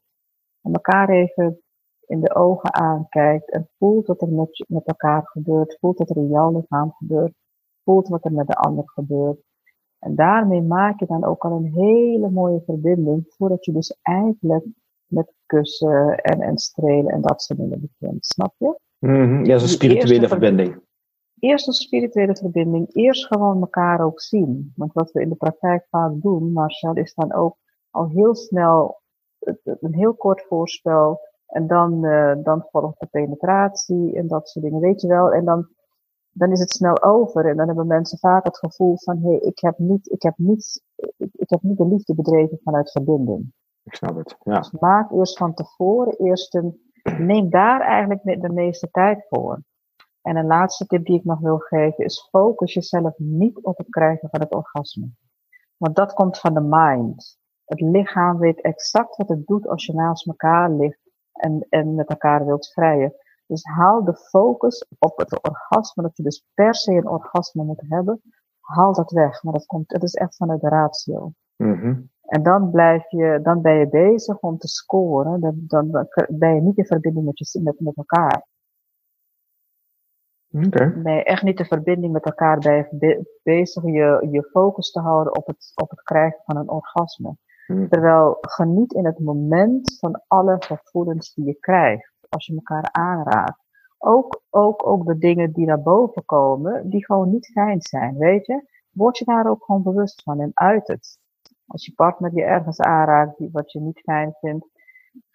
en elkaar even in de ogen aankijkt en voelt wat er met, met elkaar gebeurt, voelt wat er in jouw lichaam gebeurt, voelt wat er met de ander gebeurt. En daarmee maak je dan ook al een hele mooie verbinding voordat je dus eigenlijk met kussen en, en strelen en dat soort dingen begint. Snap je? Mm -hmm. Ja, een spirituele verbinding. Eerst een spirituele verbinding. Eerst gewoon elkaar ook zien. Want wat we in de praktijk vaak doen, Marcel, is dan ook al heel snel een heel kort voorspel en dan, uh, dan volgt de penetratie en dat soort dingen, weet je wel. En dan, dan is het snel over. En dan hebben mensen vaak het gevoel van, hé, hey, ik heb niet, ik heb niet, ik, ik, heb niet de liefde bedreven vanuit verbinding. Ik snap het, ja. Dus maak eerst van tevoren eerst een, neem daar eigenlijk de meeste tijd voor. En een laatste tip die ik nog wil geven is focus jezelf niet op het krijgen van het orgasme. Want dat komt van de mind. Het lichaam weet exact wat het doet als je naast elkaar ligt en, en met elkaar wilt vrijen. Dus haal de focus op het orgasme, dat je dus per se een orgasme moet hebben. haal dat weg. Maar dat komt, het is echt vanuit de ratio. Mhm. En dan blijf je, dan ben je bezig om te scoren. Dan, dan ben je niet in verbinding met, je, met, met elkaar. Oké. Ben je echt niet in verbinding met elkaar ben je be- bezig je, je focus te houden op het, op het krijgen van een orgasme. Terwijl geniet in het moment van alle gevoelens die je krijgt. Als je elkaar aanraakt. Ook, ook, ook de dingen die naar boven komen, die gewoon niet fijn zijn, weet je. Word je daar ook gewoon bewust van en uit het. Als je partner je ergens aanraakt die, wat je niet fijn vindt,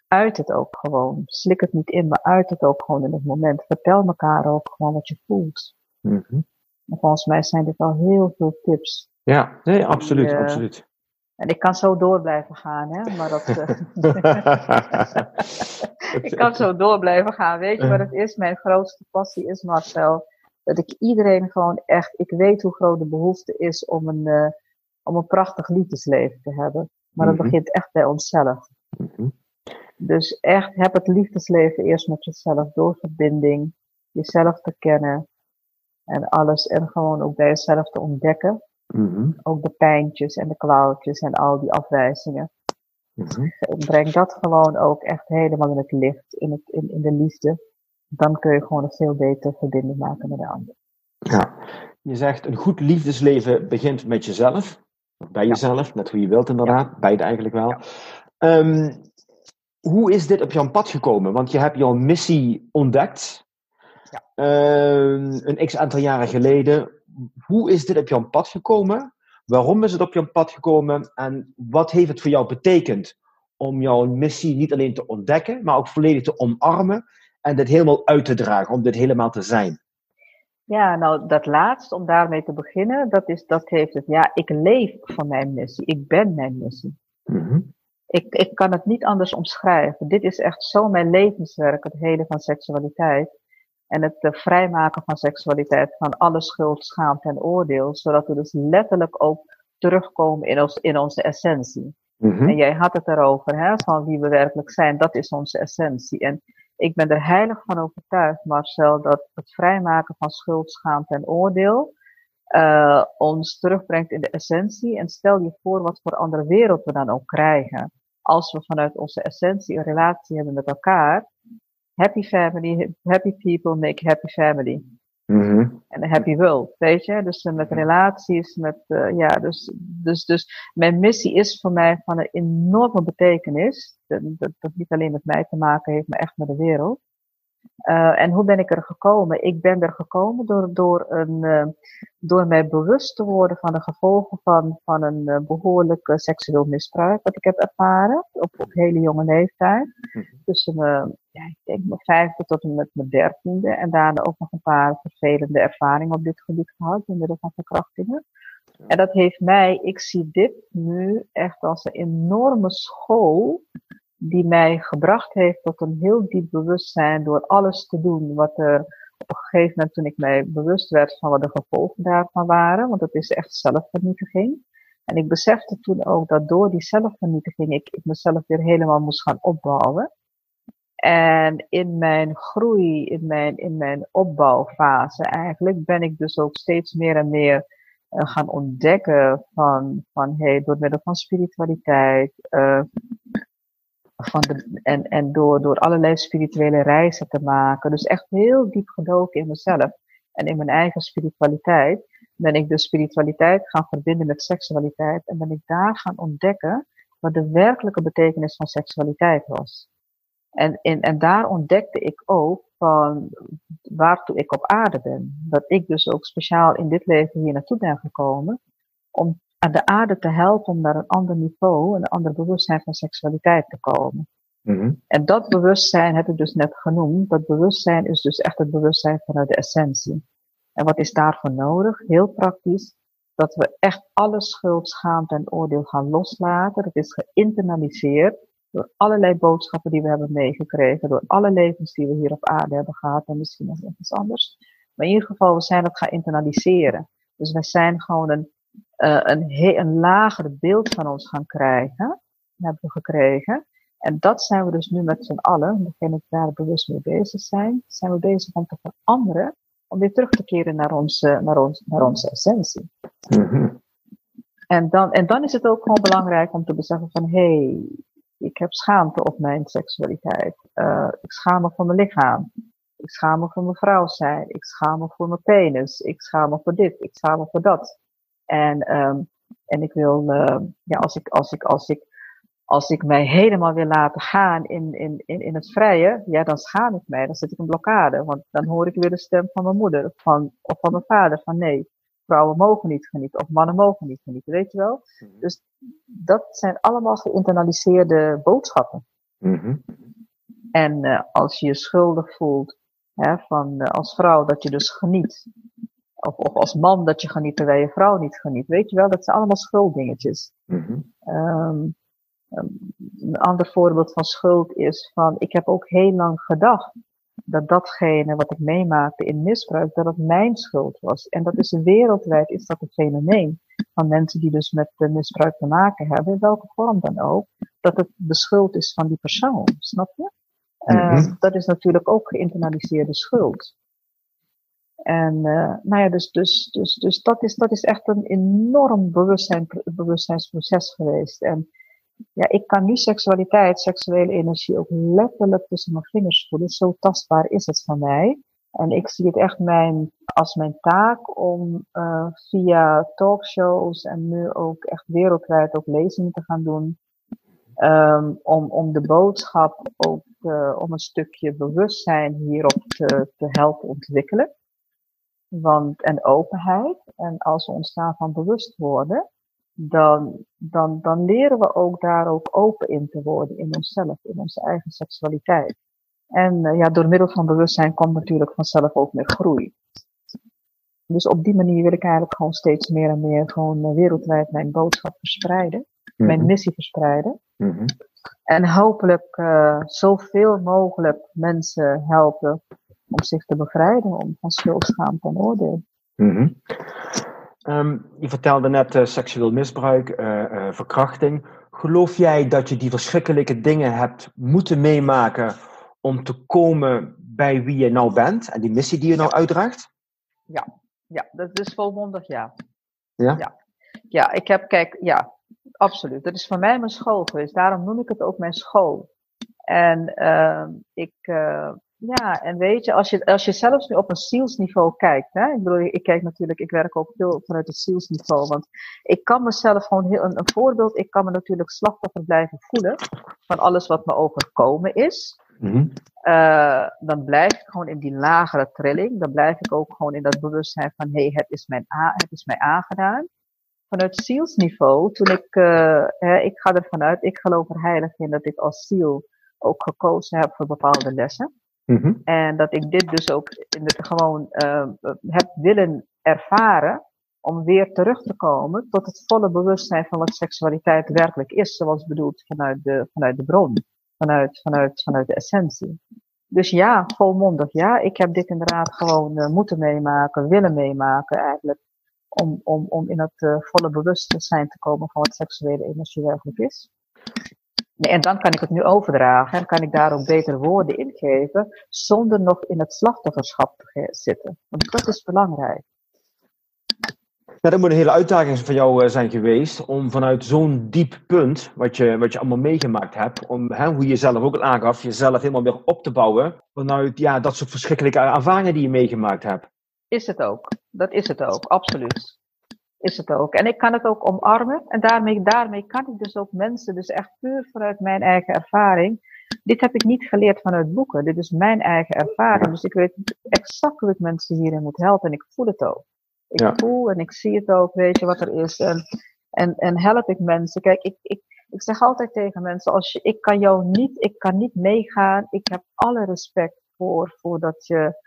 uit het ook gewoon. Slik het niet in, maar uit het ook gewoon in het moment. Vertel elkaar ook gewoon wat je voelt. Mhm. En volgens mij zijn dit al heel veel tips. Ja, nee, absoluut, Die, eh, absoluut. En ik kan zo door blijven gaan, hè. Maar dat... eh, ik kan zo door blijven gaan. Weet je wat het is? Mijn grootste passie is, Marcel, dat ik iedereen gewoon echt, ik weet hoe groot de behoefte is om een, eh, om een prachtig liefdesleven te hebben. Maar dat Mhm. begint echt bij onszelf. Mhm. Dus echt, heb het liefdesleven eerst met jezelf door verbinding, jezelf te kennen en alles en gewoon ook bij jezelf te ontdekken. Mhm. Ook de pijntjes en de kwaaltjes en al die afwijzingen. Mhm. Breng dat gewoon ook echt helemaal in het licht, in, het, in, in de liefde. Dan kun je gewoon een veel betere verbinding maken met de ander. Ja, je zegt een goed liefdesleven begint met jezelf. Bij jezelf, net hoe je wilt inderdaad. Beide eigenlijk wel. Ehm, hoe is dit op jouw pad gekomen? Want je hebt jouw missie ontdekt. Ehm, een x aantal jaren geleden. Hoe is dit op jouw pad gekomen? Waarom is het op jouw pad gekomen? En wat heeft het voor jou betekend om jouw missie niet alleen te ontdekken, maar ook volledig te omarmen en dit helemaal uit te dragen, om dit helemaal te zijn? Ja, nou dat laatste, om daarmee te beginnen, dat, is, dat heeft het. Ja, ik leef van mijn missie. Ik ben mijn missie. Mhm. Ik, ik kan het niet anders omschrijven. Dit is echt zo mijn levenswerk, het hele van seksualiteit. En het eh, vrijmaken van seksualiteit van alle schuld, schaamte en oordeel. Zodat we dus letterlijk ook terugkomen in, ons, in onze essentie. Mhm. En jij had het erover, hè, van wie we werkelijk zijn. Dat is onze essentie. En ik ben er heilig van overtuigd, Marcel, dat het vrijmaken van schuld, schaamte en oordeel uh, ons terugbrengt in de essentie. En stel je voor wat voor andere wereld we dan ook krijgen. Als we vanuit onze essentie een relatie hebben met elkaar. Happy family, happy people make happy family. Mhm. En een happy world, weet je? Dus uh, met relaties, met, uh, ja, dus, dus, dus mijn missie is voor mij van een enorme betekenis. Dat, dat, dat niet alleen met mij te maken heeft, maar echt met de wereld. Uh, en hoe ben ik er gekomen? Ik ben er gekomen door, door, een, uh, door mij bewust te worden van de gevolgen van, van een uh, behoorlijk seksueel misbruik wat ik heb ervaren op, op hele jonge leeftijd. Tussen mijn, ja, ik denk mijn vijfde tot en met mijn dertiende. En daarna ook nog een paar vervelende ervaringen op dit gebied gehad, in middel van verkrachtingen. En dat heeft mij, ik zie dit nu echt als een enorme school die mij gebracht heeft tot een heel diep bewustzijn door alles te doen wat er op een gegeven moment toen ik mij bewust werd van wat de gevolgen daarvan waren, want het is echt zelfvernietiging. En ik besefte toen ook dat door die zelfvernietiging ik, ik mezelf weer helemaal moest gaan opbouwen. En in mijn groei, in mijn, in mijn opbouwfase eigenlijk, ben ik dus ook steeds meer en meer uh, gaan ontdekken van, van hey, door middel van spiritualiteit, uh, van de, en, en door, door allerlei spirituele reizen te maken. Dus echt heel diep gedoken in mezelf en in mijn eigen spiritualiteit. Ben ik de spiritualiteit gaan verbinden met seksualiteit en ben ik daar gaan ontdekken wat de werkelijke betekenis van seksualiteit was. En, en, en daar ontdekte ik ook van waartoe ik op aarde ben. Dat ik dus ook speciaal in dit leven hier naartoe ben gekomen om aan de aarde te helpen om naar een ander niveau, een ander bewustzijn van seksualiteit te komen. Mm-hmm. En dat bewustzijn heb ik dus net genoemd. Dat bewustzijn is dus echt het bewustzijn vanuit de essentie. En wat is daarvoor nodig? Heel praktisch. Dat we echt alle schuld, schaamte en oordeel gaan loslaten. Dat is geïnternaliseerd door allerlei boodschappen die we hebben meegekregen. Door alle levens die we hier op aarde hebben gehad. En misschien nog iets anders. Maar in ieder geval, we zijn het gaan internaliseren. Dus wij zijn gewoon een uh, een, een lager beeld van ons gaan krijgen, hebben we gekregen. En dat zijn we dus nu met z'n allen, degenen die daar bewust mee bezig zijn, zijn we bezig om te veranderen, om weer terug te keren naar onze, naar ons, naar onze essentie. Mhm. En, dan, en dan is het ook gewoon belangrijk om te beseffen van, hé, hey, ik heb schaamte op mijn seksualiteit. Uh, ik schaam me voor mijn lichaam. Ik schaam me voor mijn vrouw zijn. Ik schaam me voor mijn penis. Ik schaam me voor dit. Ik schaam me voor dat. En, um, en ik wil, uh, ja, als ik, als ik, als ik, als ik mij helemaal wil laten gaan in, in, in, in het vrije, ja, dan schaam ik mij. Dan zit ik een blokkade. Want dan hoor ik weer de stem van mijn moeder van, of van mijn vader van nee, vrouwen mogen niet genieten of mannen mogen niet genieten, weet je wel? Mhm. Dus dat zijn allemaal geïnternaliseerde boodschappen. Mm En uh, als je je schuldig voelt, hè, van uh, als vrouw dat je dus geniet, of, of als man dat je geniet terwijl je vrouw niet geniet, weet je wel, dat zijn allemaal schulddingetjes. Mm um, een ander voorbeeld van schuld is van, ik heb ook heel lang gedacht dat datgene wat ik meemaakte in misbruik, dat het mijn schuld was. En dat is wereldwijd, is dat een fenomeen van mensen die dus met misbruik te maken hebben, in welke vorm dan ook, dat het de schuld is van die persoon, snap je? Uh, dat is natuurlijk ook geïnternaliseerde schuld. En uh, nou ja, dus, dus, dus, dus dat, is, dat is echt een enorm bewustzijn, bewustzijnsproces geweest. En ja, ik kan nu seksualiteit, seksuele energie ook letterlijk tussen mijn vingers voelen. Zo tastbaar is het van mij. En ik zie het echt mijn, als mijn taak om uh, via talkshows en nu ook echt wereldwijd ook lezingen te gaan doen. Um, om, om de boodschap ook uh, om een stukje bewustzijn hierop te, te helpen ontwikkelen. Want, en openheid. En als we ons daarvan bewust worden, dan, dan, dan leren we ook daar ook open in te worden in onszelf, in onze eigen seksualiteit. En uh, ja, door middel van bewustzijn komt natuurlijk vanzelf ook meer groei. Dus op die manier wil ik eigenlijk gewoon steeds meer en meer gewoon uh, wereldwijd mijn boodschap verspreiden, mijn mhm. missie verspreiden. Mm -hmm. En hopelijk uh, zoveel mogelijk mensen helpen om zich te bevrijden om van schuld, schaamte en oordeel. Mm -hmm. Um, je vertelde net uh, seksueel misbruik, uh, uh, verkrachting. Geloof jij dat je die verschrikkelijke dingen hebt moeten meemaken om te komen bij wie je nou bent en die missie die je nou uitdraagt? Ja, ja dat is volmondig ja. Ja? Ja, ja ik heb, kijk, ja, absoluut. Dat is voor mij mijn school geweest. Daarom noem ik het ook mijn school. En ehm, ik, ja, en weet je, als je, als je zelfs nu op een zielsniveau kijkt, hè, ik bedoel, ik kijk natuurlijk, ik werk ook veel vanuit het zielsniveau, want ik kan mezelf gewoon heel, een, een voorbeeld, ik kan me natuurlijk slachtoffer blijven voelen van alles wat me overkomen is. Mm uh, dan blijf ik gewoon in die lagere trilling, dan blijf ik ook gewoon in dat bewustzijn van, hé, hey, het, is mijn het is mij aangedaan. Vanuit zielsniveau, toen ik, uh, hè, ik ga ervan uit, ik geloof er heilig in dat ik als ziel ook gekozen heb voor bepaalde lessen. Mhm. En dat ik dit dus ook in de, gewoon uh, heb willen ervaren om weer terug te komen tot het volle bewustzijn van wat seksualiteit werkelijk is, zoals bedoeld vanuit de, vanuit de bron, vanuit, vanuit, vanuit de essentie. Dus ja, volmondig ja, ik heb dit inderdaad gewoon uh, moeten meemaken, willen meemaken eigenlijk, om, om, om in het uh, volle bewustzijn te komen van wat seksuele energie werkelijk is. En dan kan ik het nu overdragen en kan ik daar ook betere woorden in geven, zonder nog in het slachtofferschap te zitten. Want dat is belangrijk. Dat moet een hele uitdaging van jou eh, zijn geweest om vanuit zo'n diep punt, wat je, wat je allemaal meegemaakt hebt, om hè, hoe je zelf ook al aangaf, jezelf helemaal weer op te bouwen vanuit ja, dat soort verschrikkelijke ervaringen die je meegemaakt hebt. Is het ook. Dat is het ook, absoluut is het ook. En ik kan het ook omarmen. En daarmee, daarmee kan ik dus ook mensen, dus echt puur vanuit mijn eigen ervaring. Dit heb ik niet geleerd vanuit boeken. Dit is mijn eigen ervaring. Dus ik weet exact hoe ik mensen hierin moet helpen. En ik voel het ook. Ik voel en ik zie het ook, weet je wat er is. En, en, en help ik mensen. Kijk, ik, ik, ik zeg altijd tegen mensen, als je, ik kan jou niet, ik kan niet meegaan. Ik heb alle respect voor, voor dat je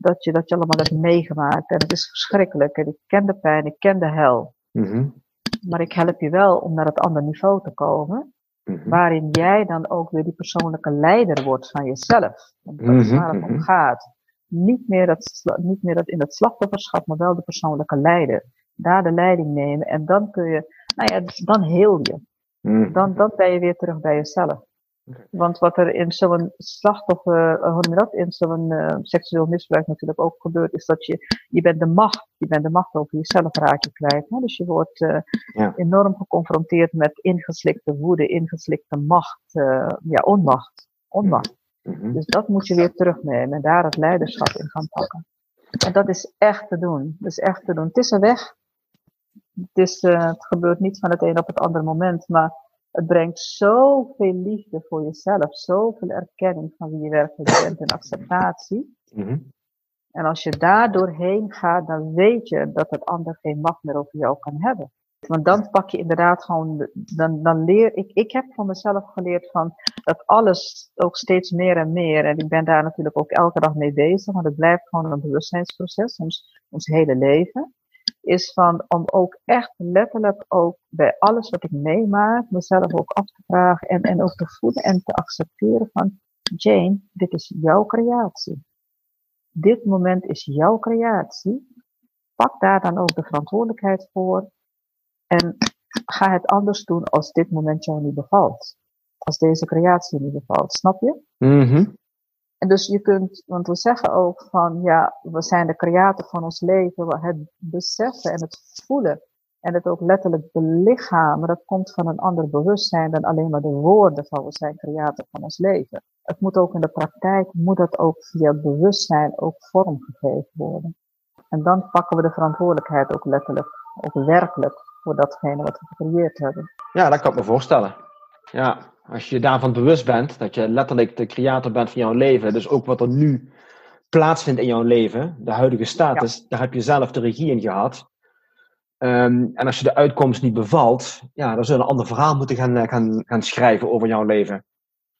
dat je dat je allemaal hebt meegemaakt. En het is verschrikkelijk. En ik ken de pijn, ik ken de hel. Mm Maar ik help je wel om naar het andere niveau te komen. Mm Waarin jij dan ook weer die persoonlijke leider wordt van jezelf. Dat is mhm, waar het om mhm. gaat. Niet meer, dat, niet meer dat in het slachtofferschap, maar wel de persoonlijke leider. Daar de leiding nemen. En dan kun je, nou ja, dan heel je. Mhm. Dan, dan ben je weer terug bij jezelf. Want wat er in zo'n slachtoffer, uh, hoe noem je dat, in zo'n uh, seksueel misbruik natuurlijk ook gebeurt, is dat je, je bent de macht, je bent de macht over jezelf raak je kwijt. Hè? Dus je wordt uh, ja. enorm geconfronteerd met ingeslikte woede, ingeslikte macht, ja, onmacht. Onmacht. Mm-hmm. Dus dat moet je weer terugnemen en daar het leiderschap in gaan pakken. En dat is echt te doen. Dat is echt te doen. Het is een weg. Het, is, het gebeurt niet van het een op het andere moment, maar het brengt zoveel liefde voor jezelf, zoveel erkenning van wie je werkelijk bent en acceptatie. Mm-hmm. En als je daar doorheen gaat, dan weet je dat het ander geen macht meer over jou kan hebben. Want dan pak je inderdaad gewoon, dan, dan leer ik, ik heb van mezelf geleerd van dat alles ook steeds meer en meer, en ik ben daar natuurlijk ook elke dag mee bezig, want het blijft gewoon een bewustzijnsproces, ons, ons hele leven is van om ook echt letterlijk ook bij alles wat ik meemaak, mezelf ook af te vragen en, en ook te voelen en te accepteren van Jane, dit is jouw creatie. Dit moment is jouw creatie. Pak daar dan ook de verantwoordelijkheid voor en ga het anders doen als dit moment jou niet bevalt. Als deze creatie niet bevalt, snap je? Mm en dus je kunt, want we zeggen ook van ja, we zijn de creator van ons leven, het beseffen en het voelen en het ook letterlijk belichamen, dat komt van een ander bewustzijn dan alleen maar de woorden van we zijn creator van ons leven. Het moet ook in de praktijk, moet dat ook via bewustzijn ook vormgegeven worden. En dan pakken we de verantwoordelijkheid ook letterlijk, ook werkelijk, voor datgene wat we gecreëerd hebben. Ja, dat kan ik me voorstellen. Ja, als je daarvan bewust bent, dat je letterlijk de creator bent van jouw leven, dus ook wat er nu plaatsvindt in jouw leven, de huidige status, daar heb je zelf de regie in gehad. Ehm, en als je de uitkomst niet bevalt, ja, dan zul je een ander verhaal moeten gaan, eh, gaan, gaan schrijven over jouw leven.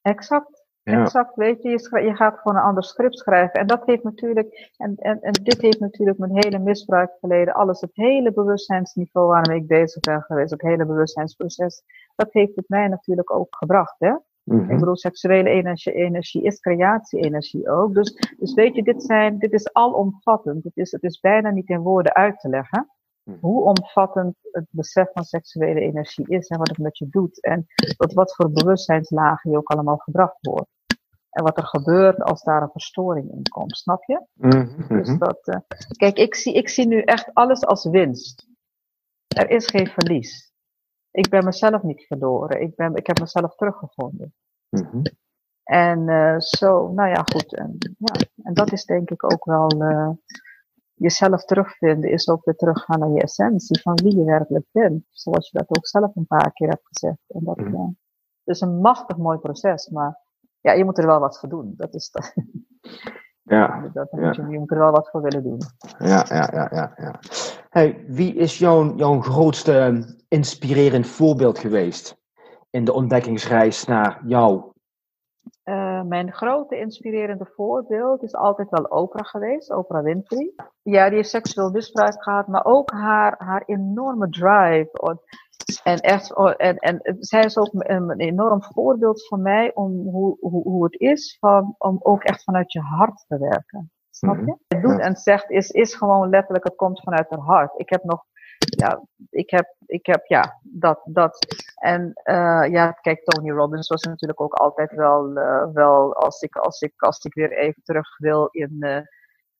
Exact. Exact, weet je, je, je, gaat gewoon een ander script schrijven. En dat heeft natuurlijk, en, en, en dit heeft natuurlijk mijn hele misbruik verleden, alles, het hele bewustzijnsniveau waarmee ik bezig ben geweest, het hele bewustzijnsproces, dat heeft het mij natuurlijk ook gebracht, hè. Mhm. Ik bedoel, seksuele energie, energie is creatie-energie ook. Dus, dus weet je, dit, zijn, dit is alomvattend. Het is, het is bijna niet in woorden uit te leggen. Hoe omvattend het besef van seksuele energie is en wat het met je doet. En tot wat voor bewustzijnslagen je ook allemaal gebracht wordt. En wat er gebeurt als daar een verstoring in komt, snap je? Mhm, dus dat, uh, kijk, ik zie, ik zie nu echt alles als winst. Er is geen verlies ik ben mezelf niet verloren. Ik, ben, ik heb mezelf teruggevonden. Mm En uh, zo, nou ja, goed. En, ja, en dat is denk ik ook wel uh, jezelf terugvinden, is ook weer teruggaan naar je essentie van wie je werkelijk bent. Zoals je dat ook zelf een paar keer hebt gezegd. En dat, mm ja, het is een machtig mooi proces, maar ja, je moet er wel wat voor doen. Dat is dat. Ja, dat, ja. Moet je, je moet er wel wat voor willen doen. Ja, ja, ja, ja. ja. Hey, wie is jouw, jouw grootste inspirerend voorbeeld geweest in de ontdekkingsreis naar jou? Uh, mijn grote inspirerende voorbeeld is altijd wel Oprah geweest, Oprah Winfrey. Ja, die heeft seksueel misbruik gehad, maar ook haar, haar enorme drive. En, echt, en, en zij is ook een, enorm voorbeeld voor mij om hoe, hoe, hoe het is van, om ook echt vanuit je hart te werken. Snap je? Mhm. Het doet en zegt is, is gewoon letterlijk, het komt vanuit haar hart. Ik heb nog ja, ik heb, ik heb, ja, dat, dat. En uh, ja, kijk, Tony Robbins was natuurlijk ook altijd wel, uh, wel als ik, als ik, als ik weer even terug wil in,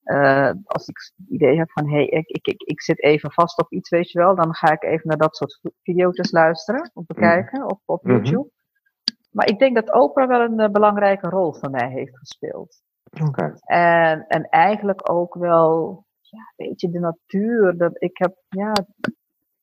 uh, als ik het idee heb van, hé, hey, ik, ik, ik, ik zit even vast op iets, weet je wel, dan ga ik even naar dat soort video's luisteren of bekijken op, op mhm. YouTube. Maar ik denk dat Oprah wel een belangrijke rol voor mij heeft gespeeld. Okay. En, en eigenlijk ook wel ja, weet je, de natuur. Dat ik heb, ja,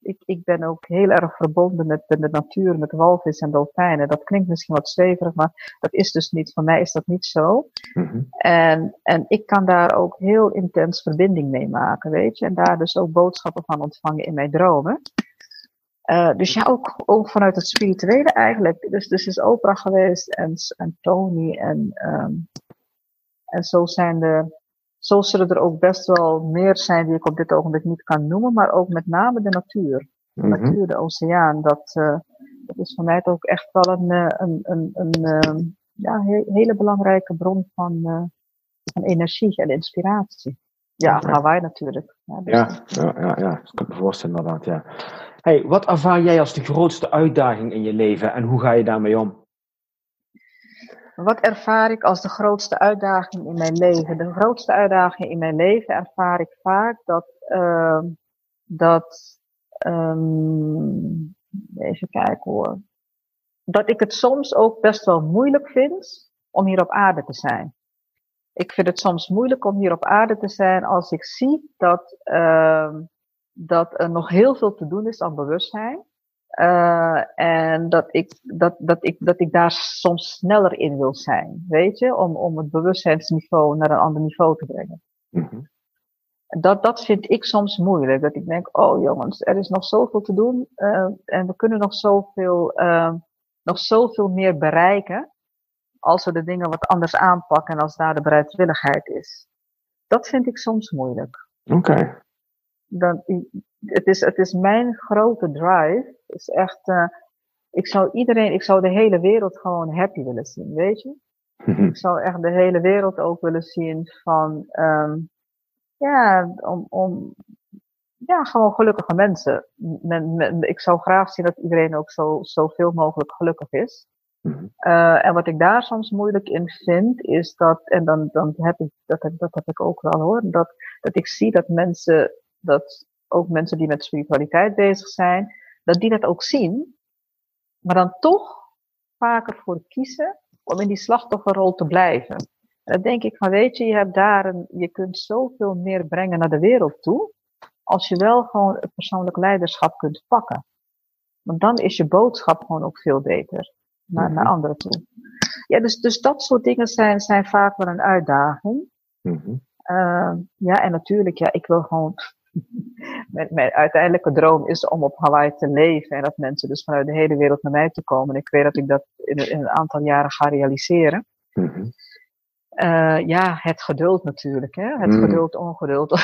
ik, ik ben ook heel erg verbonden met, de natuur, met walvis en dolfijnen. Dat klinkt misschien wat zweverig, maar dat is dus niet, voor mij is dat niet zo. Mhm. en, en ik kan daar ook heel intens verbinding mee maken, weet je. En daar dus ook boodschappen van ontvangen in mijn dromen. Uh, dus ja, ook, ook vanuit het spirituele eigenlijk. Dus, dus is Oprah geweest en, en Tony en, um, en zo zijn er zo zullen er ook best wel meer zijn die ik op dit ogenblik niet kan noemen, maar ook met name de natuur. De mhm. natuur, de oceaan, dat, uh, dat is voor mij ook echt wel een, eh, een, een, een uh, ja, hele belangrijke bron van, uh, van energie en inspiratie. Ja, okay. Hawaii natuurlijk. Ja, dus ja, ja, ja, ja, dat kan ik me voorstellen inderdaad, ja. Hey, wat ervaar jij als de grootste uitdaging in je leven en hoe ga je daarmee om? Wat ervaar ik als de grootste uitdaging in mijn leven? De grootste uitdaging in mijn leven ervaar ik vaak dat, uh, dat um, even kijken hoor, dat ik het soms ook best wel moeilijk vind om hier op aarde te zijn. Ik vind het soms moeilijk om hier op aarde te zijn als ik zie dat, uh, dat er nog heel veel te doen is aan bewustzijn. Uh, en dat ik, dat, dat, ik, dat ik daar soms sneller in wil zijn, weet je, om, om het bewustzijnsniveau naar een ander niveau te brengen. Mm-hmm. Dat, dat vind ik soms moeilijk. Dat ik denk, oh jongens, er is nog zoveel te doen uh, en we kunnen nog zoveel, uh, nog zoveel meer bereiken als we de dingen wat anders aanpakken en als daar de bereidwilligheid is. Dat vind ik soms moeilijk. Oké. Okay. Dan, het, is, het is mijn grote drive. Is echt, uh, ik zou iedereen, ik zou de hele wereld gewoon happy willen zien, weet je? Mhm. Ik zou echt de hele wereld ook willen zien van, um, ja, om, om, ja, gewoon gelukkige mensen. Men, men, ik zou graag zien dat iedereen ook zo, zoveel mogelijk gelukkig is. Uh, en wat ik daar soms moeilijk in vind, is dat, en dan, dan heb ik, dat, dat heb ik ook wel hoor, dat, dat ik zie dat mensen, dat ook mensen die met spiritualiteit bezig zijn, dat die dat ook zien, maar dan toch vaker voor kiezen om in die slachtofferrol te blijven. En dan denk ik van, weet je, je hebt daar een, je kunt zoveel meer brengen naar de wereld toe, als je wel gewoon het persoonlijk leiderschap kunt pakken. Want dan is je boodschap gewoon ook veel beter naar, naar mhm. anderen toe. Ja, dus, dus dat soort dingen zijn, zijn vaak wel een uitdaging. Mm uh, ja, en natuurlijk, ja, ik wil gewoon. Mijn, mijn uiteindelijke droom is om op Hawaii te leven en dat mensen dus vanuit de hele wereld naar mij toe komen. En ik weet dat ik dat in, in een aantal jaren ga realiseren. Mm uh, ja, het geduld natuurlijk. Hè? Het mm. geduld, ongeduld.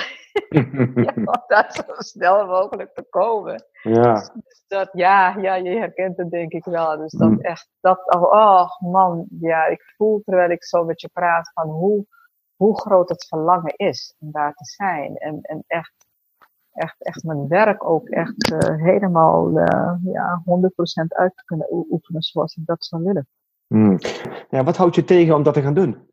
ja, om daar zo snel mogelijk te komen. Ja. Dus dat, ja, ja, je herkent het denk ik wel. Dus dat mm. echt, dat, oh man, ja, ik voel terwijl ik zo met je praat van hoe, hoe groot het verlangen is om daar te zijn. En, en echt, echt, echt mijn werk ook echt uh, helemaal uh, ja, 100% uit te kunnen oefenen zoals ik dat zou willen. Mm. Ja, wat houdt je tegen om dat te gaan doen?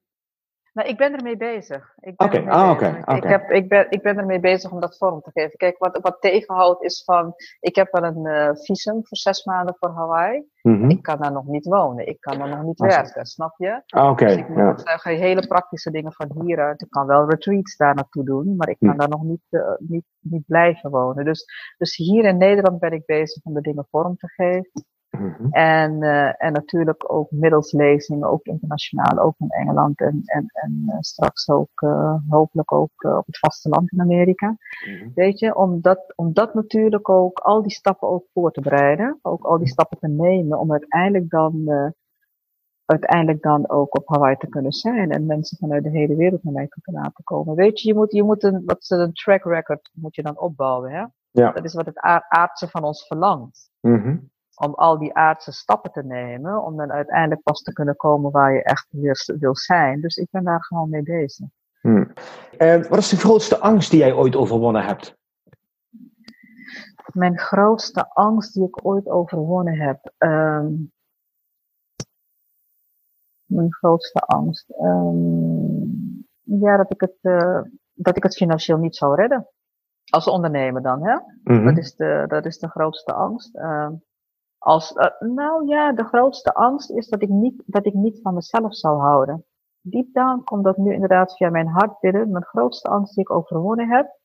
Nou, ik ben ermee bezig. Oké, ah, oké. Ik, heb, ik, ben, ik ben ermee bezig om dat vorm te geven. Kijk, wat, wat tegenhoudt is van, ik heb wel een uh, visum voor zes maanden voor Hawaii. Mm-hmm. Ik kan daar nog niet wonen. Ik kan daar nog niet werken, snap je? Ah, oké. Dus ik moet ja. hele praktische dingen van hieruit. Ik kan wel retreats daar naartoe doen, maar ik kan mm. daar nog niet, uh, niet, niet blijven wonen. Dus, dus hier in Nederland ben ik bezig om de dingen vorm te geven. Mm-hmm. En, uh, en natuurlijk ook middels lezingen, ook internationaal, ook in Engeland en, en, en uh, straks ook uh, hopelijk ook op het vasteland in Amerika. Mm-hmm. Weet je, om dat, om dat natuurlijk ook, al die stappen ook voor te bereiden, ook al die stappen te nemen, om uiteindelijk dan, uiteindelijk dan ook op Hawaii te kunnen zijn en mensen vanuit de hele wereld naar mij te laten komen. Weet je, je moet, je moet een, wat ze een track record moet je dan opbouwen, hè? Ja. Dat is wat het aardse van ons verlangt. Mm-hmm om al die aardse stappen te nemen, om dan uiteindelijk pas te kunnen komen waar je echt wil zijn. Dus ik ben daar gewoon mee bezig. Hmm. Uh, wat is de grootste angst die jij ooit overwonnen hebt? Mijn grootste angst die ik ooit overwonnen heb. Um, mijn grootste angst. Um, ja, dat ik, het, uh, dat ik het financieel niet zou redden. Als ondernemer dan, hè? Mm -hmm. dat, is de, dat is de grootste angst. Uh, als, uh, nou ja, de grootste angst is dat ik, niet, dat ik niet van mezelf zou houden. Deep down komt dat nu inderdaad via mijn hart binnen. Mijn grootste angst die ik overwonnen heb,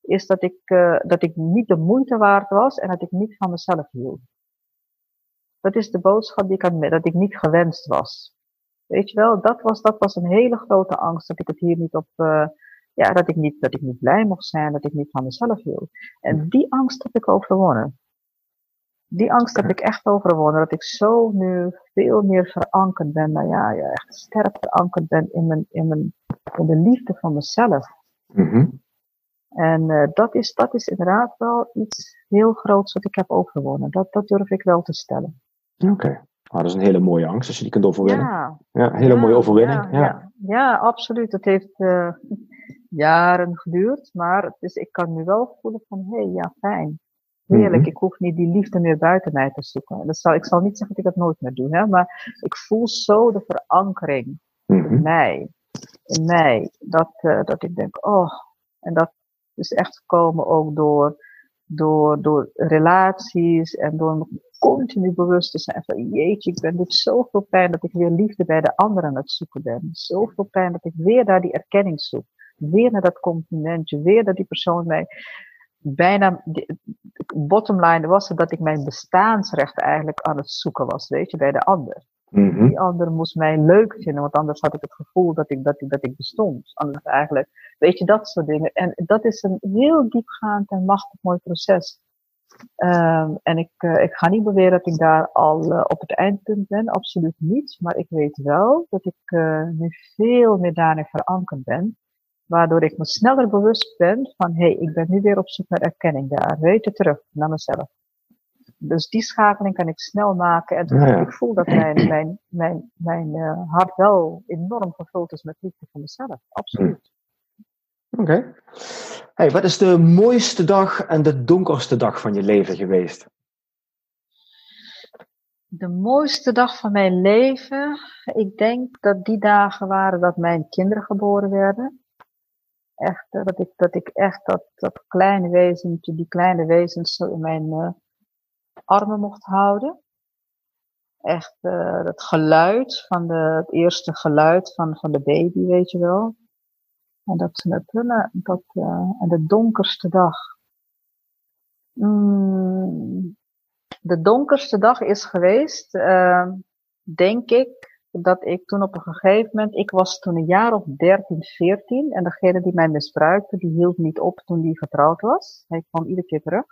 is dat ik, uh, dat ik niet de moeite waard was en dat ik niet van mezelf hield. Dat is de boodschap die ik had, dat ik niet gewenst was. Weet je wel, dat was, dat was een hele grote angst, dat ik het hier niet op, uh, ja, dat ik niet, dat ik niet blij mocht zijn, dat ik niet van mezelf hield. En die angst heb ik overwonnen die angst heb ik echt overwonnen. Dat ik zo nu veel meer verankerd ben. Nou ja, ja echt sterk verankerd ben in, mijn, in, mijn, in de liefde van mezelf. Mm-hmm. En uh, dat, is, dat is inderdaad wel iets heel groots wat ik heb overwonnen. Dat, dat durf ik wel te stellen. Oké. Okay. Ah, dat is een hele mooie angst als je die kunt overwinnen. Ja, ja een hele mooie overwinning. Ja, ja. ja. absoluut. Het heeft uh, jaren geduurd, maar het is, ik kan nu wel voelen van, hé, hey, ja, fijn Heerlijk, Mhm. ik hoef niet die liefde meer buiten mij te zoeken. Dat zal, ik zal niet zeggen dat ik dat nooit meer doe, hè, maar ik voel zo de verankering in Mhm. mij. In mij. Dat, eh, dat ik denk, oh. En dat is echt gekomen ook door, door, door relaties en door me continu bewust te zijn van jeetje, ik ben dit zoveel pijn dat ik weer liefde bij de anderen aan het zoeken ben. Zoveel pijn dat ik weer daar die erkenning zoek. Weer naar dat complimentje. Weer dat die persoon mij bijna, bottom line was het dat ik mijn bestaansrecht eigenlijk aan het zoeken was, weet je, bij de ander. Mhm. Die ander moest mij leuk vinden, want anders had ik het gevoel dat ik, dat ik, dat ik bestond. Anders eigenlijk, weet je, dat soort dingen. En dat is een heel diepgaand en machtig mooi proces. Ehm, en ik, eh, ik ga niet beweren dat ik daar al eh, op het eindpunt ben, absoluut niet. Maar ik weet wel dat ik eh, nu veel meer daarin verankerd ben. Waardoor ik me sneller bewust ben van, hé, hey, ik ben nu weer op zoek naar erkenning daar. Weet je, terug naar mezelf. Dus die schakeling kan ik snel maken. En Ja, ja. ik voel dat mijn, mijn, mijn, mijn eh, hart wel enorm gevuld is met liefde voor mezelf. Absoluut. Oké. Hey, wat is de mooiste dag en de donkerste dag van je leven geweest? De mooiste dag van mijn leven. Ik denk dat die dagen waren dat mijn kinderen geboren werden. Echt, eh, dat ik, dat ik echt dat, dat kleine wezentje, die kleine wezens zo in mijn eh, armen mocht houden. Echt uh, het geluid van de, het eerste geluid van, van de baby, weet je wel. En dat ze het, uh, dat, uh, en de donkerste dag. Mm, de donkerste dag is geweest, denk ik, dat ik toen op een gegeven moment, ik was toen een jaar of 13, 14 en degene die mij misbruikte, die hield niet op toen die getrouwd was. Hij kwam iedere keer terug.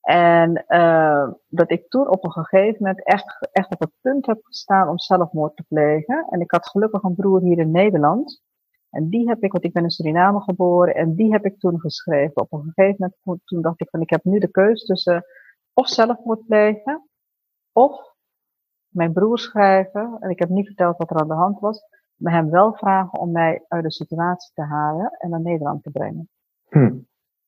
En uh, dat ik toen op een gegeven moment echt, echt op het punt heb gestaan om zelfmoord te plegen. En ik had gelukkig een broer hier in Nederland. En die heb ik, want ik ben in Suriname geboren, en die heb ik toen geschreven. Op een gegeven moment, toen dacht ik van, ik heb nu de keuze tussen of zelfmoord plegen, of mijn broer schrijven. En ik heb niet verteld wat er aan de hand was, maar hem wel vragen om mij uit de situatie te halen en naar Nederland te brengen. Hm.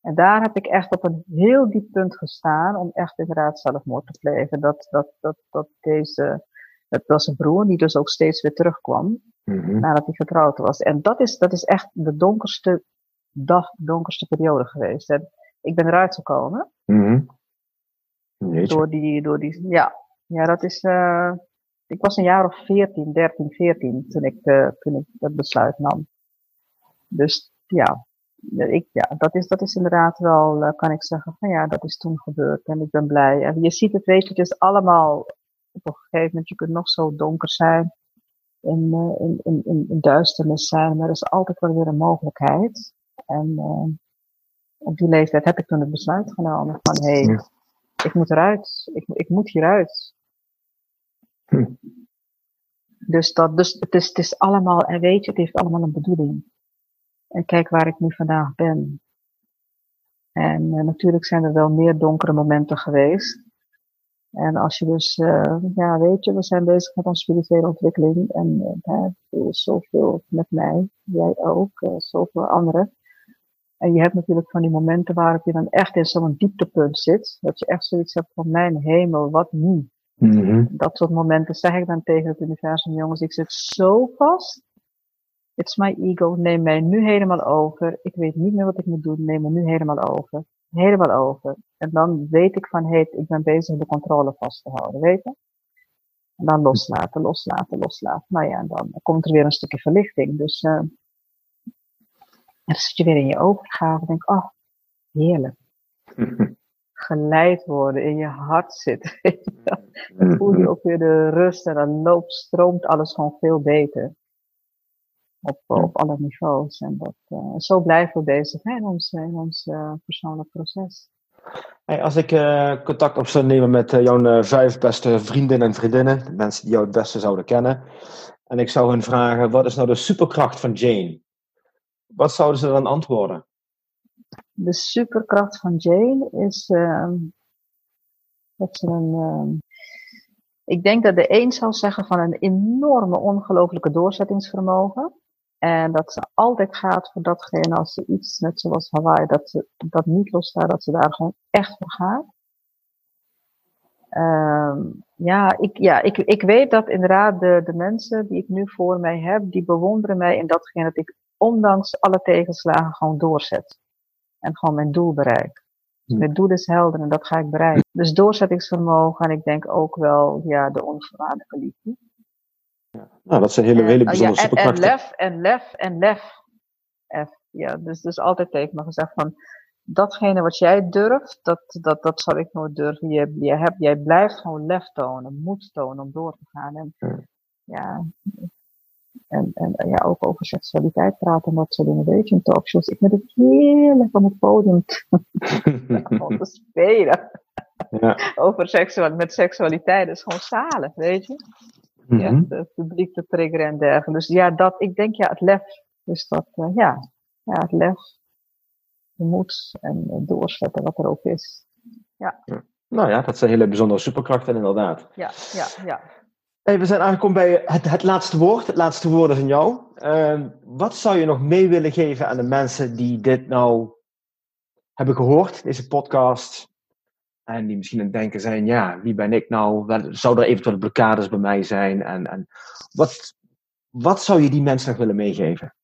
En daar heb ik echt op een heel diep punt gestaan om echt inderdaad zelfmoord te plegen. Dat, dat, dat, dat deze, dat was een broer die dus ook steeds weer terugkwam Mhm. nadat hij getrouwd was. En dat is, dat is echt de donkerste dag, de donkerste periode geweest. En ik ben eruit gekomen. Mm-hmm. Door die, door die, ja. Ja, dat is, uh, ik was een jaar of 14, 13, 14 toen ik, uh, toen ik dat besluit nam. Dus ja, ik, ja, dat is, dat is inderdaad wel, uh, kan ik zeggen, van ja, dat is toen gebeurd en ik ben blij. En je ziet het, weet je, het is allemaal, op een gegeven moment, je kunt nog zo donker zijn, in, uh, in, in, in, in duisternis zijn, maar er is altijd wel weer een mogelijkheid. En op die leeftijd heb ik toen het besluit genomen van, hé, hey, ja. ik moet eruit, ik, ik moet hieruit. Hm. Dus, dat, dus het, is, het is allemaal, en weet je, het heeft allemaal een bedoeling. En kijk waar ik nu vandaag ben. En uh, natuurlijk zijn er wel meer donkere momenten geweest. En als je dus, uh, ja, weet je, we zijn bezig met onze spirituele ontwikkeling. En uh, zoveel met mij, jij ook, uh, zoveel anderen. En je hebt natuurlijk van die momenten waarop je dan echt in zo'n dieptepunt zit. Dat je echt zoiets hebt van mijn hemel, wat nu? Mm-hmm. Dat soort momenten zeg ik dan tegen het universum, jongens, ik zit zo vast. It's my ego, neem mij nu helemaal over. Ik weet niet meer wat ik moet doen, neem me nu helemaal over. Helemaal over. En dan weet ik van, hé, hey, ik ben bezig de controle vast te houden, weet je? En dan loslaten, loslaten, loslaten. Nou ja, en dan komt er weer een stukje verlichting. Dus uh, dan zit je weer in je overgave. Denk, oh, heerlijk. Geleid worden, in je hart zitten. dan voel je ook weer de rust en dan loopt, stroomt alles gewoon veel beter. Op, op alle niveaus. En dat, uh, zo blijven we bezig hè, in ons, in ons uh, persoonlijk proces. Hey, als ik uh, contact op zou nemen met jouw vijf beste vriendinnen en vriendinnen, mensen die jou het beste zouden kennen, en ik zou hen vragen: wat is nou de superkracht van Jane? Wat zouden ze dan antwoorden? De superkracht van Jane is uh, dat ze een. Uh, ik denk dat de een zal zeggen van een enorme, ongelooflijke doorzettingsvermogen. En dat ze altijd gaat voor datgene als ze iets, net zoals Hawaii, dat ze dat niet loslaat, dat ze daar gewoon echt voor gaat. Ehm, ja, ik, ja ik, ik weet dat inderdaad de, de mensen die ik nu voor mij heb, die bewonderen mij in datgene dat ik ondanks alle tegenslagen gewoon doorzet. En gewoon mijn doel bereik. Hm. Mijn doel is helder en dat ga ik bereiken. Dus doorzettingsvermogen en ik denk ook wel ja, de onvoorwaardelijke liefde. Ja. Nou, dat zijn hele, hele bijzondere ja, en, en, lef, en lef, en lef. F. Ja, dus, dus altijd tegen me gezegd van, datgene wat jij durft, dat, dat, dat zal ik nooit durven. Je, je hebt, jij blijft gewoon lef tonen, moed tonen om door te gaan. En, ja, en, en ja, ook over seksualiteit praten en dat soort dingen. Weet je, in talkshows. Ik vind het heerlijk om het podium te, te spelen. Ja. over seksualiteit, met seksualiteit. Dat is gewoon zalig, weet je. Mm -hmm. ja, het publiek te triggeren en dergelijke. Dus ja, dat, ik denk ja, het lef. Dus dat, uh, ja, ja, het lef de moed en doorzetten wat er ook is. Ja. Nou ja, dat zijn hele bijzondere superkrachten inderdaad. Ja, ja, ja. We zijn aangekomen bij het, het laatste woord. Het laatste woord is aan jou. Uh, wat zou je nog mee willen geven aan de mensen die dit nou hebben gehoord, deze podcast? En die misschien aan het denken zijn, ja, wie ben ik nou? Zou er eventueel blokkades bij mij zijn? En, en wat, wat zou je die mensen nog willen meegeven?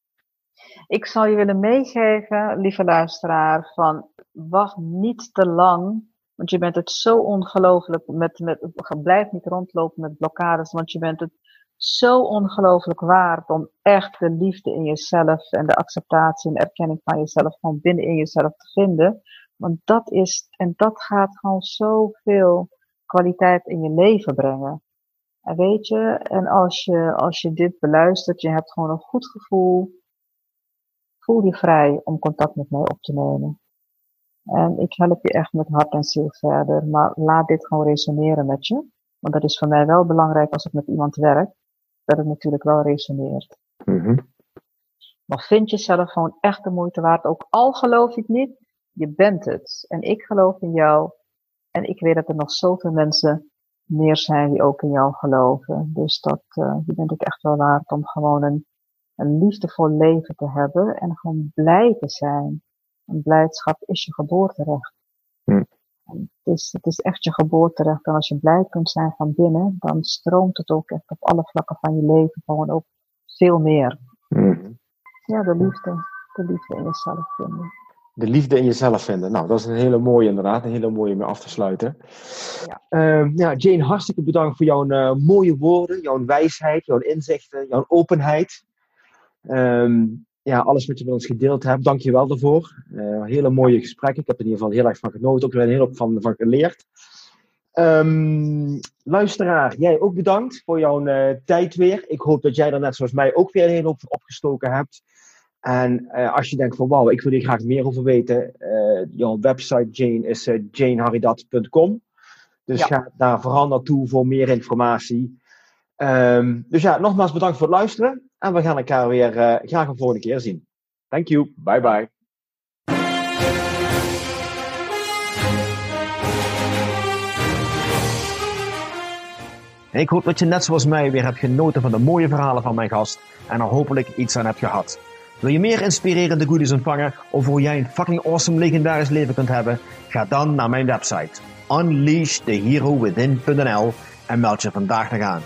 Ik zal je willen meegeven, lieve luisteraar, van wacht niet te lang. Want je bent het zo ongelooflijk met, met, blijf niet rondlopen met blokkades, want je bent het zo ongelooflijk waard om echt de liefde in jezelf en de acceptatie en erkenning van jezelf van binnen in jezelf te vinden. Want dat is, en dat gaat gewoon zoveel kwaliteit in je leven brengen. En weet je, en als je, als je dit beluistert, je hebt gewoon een goed gevoel, voel je vrij om contact met mij op te nemen. En ik help je echt met hart en ziel verder, maar laat dit gewoon resoneren met je. Want dat is voor mij wel belangrijk als ik met iemand werk, dat het natuurlijk wel resoneert. Mm Maar vind jezelf gewoon echt de moeite waard, ook al geloof ik niet, je bent het. En ik geloof in jou. En ik weet dat er nog zoveel mensen meer zijn die ook in jou geloven. Dus dat, uh, je bent het echt wel waard om gewoon een een liefdevol leven te hebben en gewoon blij te zijn. En blijdschap is je geboorterecht. Hm. Het, is, het is echt je geboorterecht. En als je blij kunt zijn van binnen, dan stroomt het ook echt op alle vlakken van je leven gewoon ook veel meer. Hm. Ja, de liefde. De liefde in jezelf vinden. De liefde in jezelf vinden. Nou, dat is een hele mooie inderdaad. Een hele mooie om af te sluiten. Ja. Uh, ja, Jane, hartstikke bedankt voor jouw uh, mooie woorden, jouw wijsheid, jouw inzichten, jouw openheid. Um, ja, alles wat je met ons gedeeld hebt, dank je wel daarvoor. Uh, hele mooie gesprekken. Ik heb er in ieder geval heel erg van genoten. Ook weer heel hoop van, van geleerd. Um, luisteraar, jij ook bedankt voor jouw uh, tijd weer. Ik hoop dat jij er net zoals mij ook weer een hele hoop opgestoken hebt. En uh, als je denkt van wauw, ik wil hier graag meer over weten. jouw website Jane is janeharidat.com. Dus ja. ga daar vooral naartoe voor meer informatie. Um, dus ja, nogmaals bedankt voor het luisteren. En we gaan elkaar weer uh, graag een volgende keer zien. Thank you. Bye bye. Ik hoop dat je net zoals mij weer hebt genoten van de mooie verhalen van mijn gast en er hopelijk iets aan hebt gehad. Wil je meer inspirerende goodies ontvangen of hoe jij een fucking awesome legendarisch leven kunt hebben? Ga dan naar mijn website unleashtheherowithin.nl en meld je vandaag nog aan.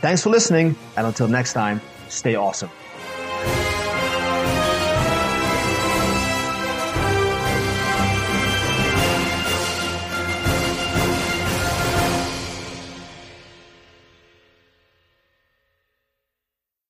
Thanks for listening and until next time, stay awesome.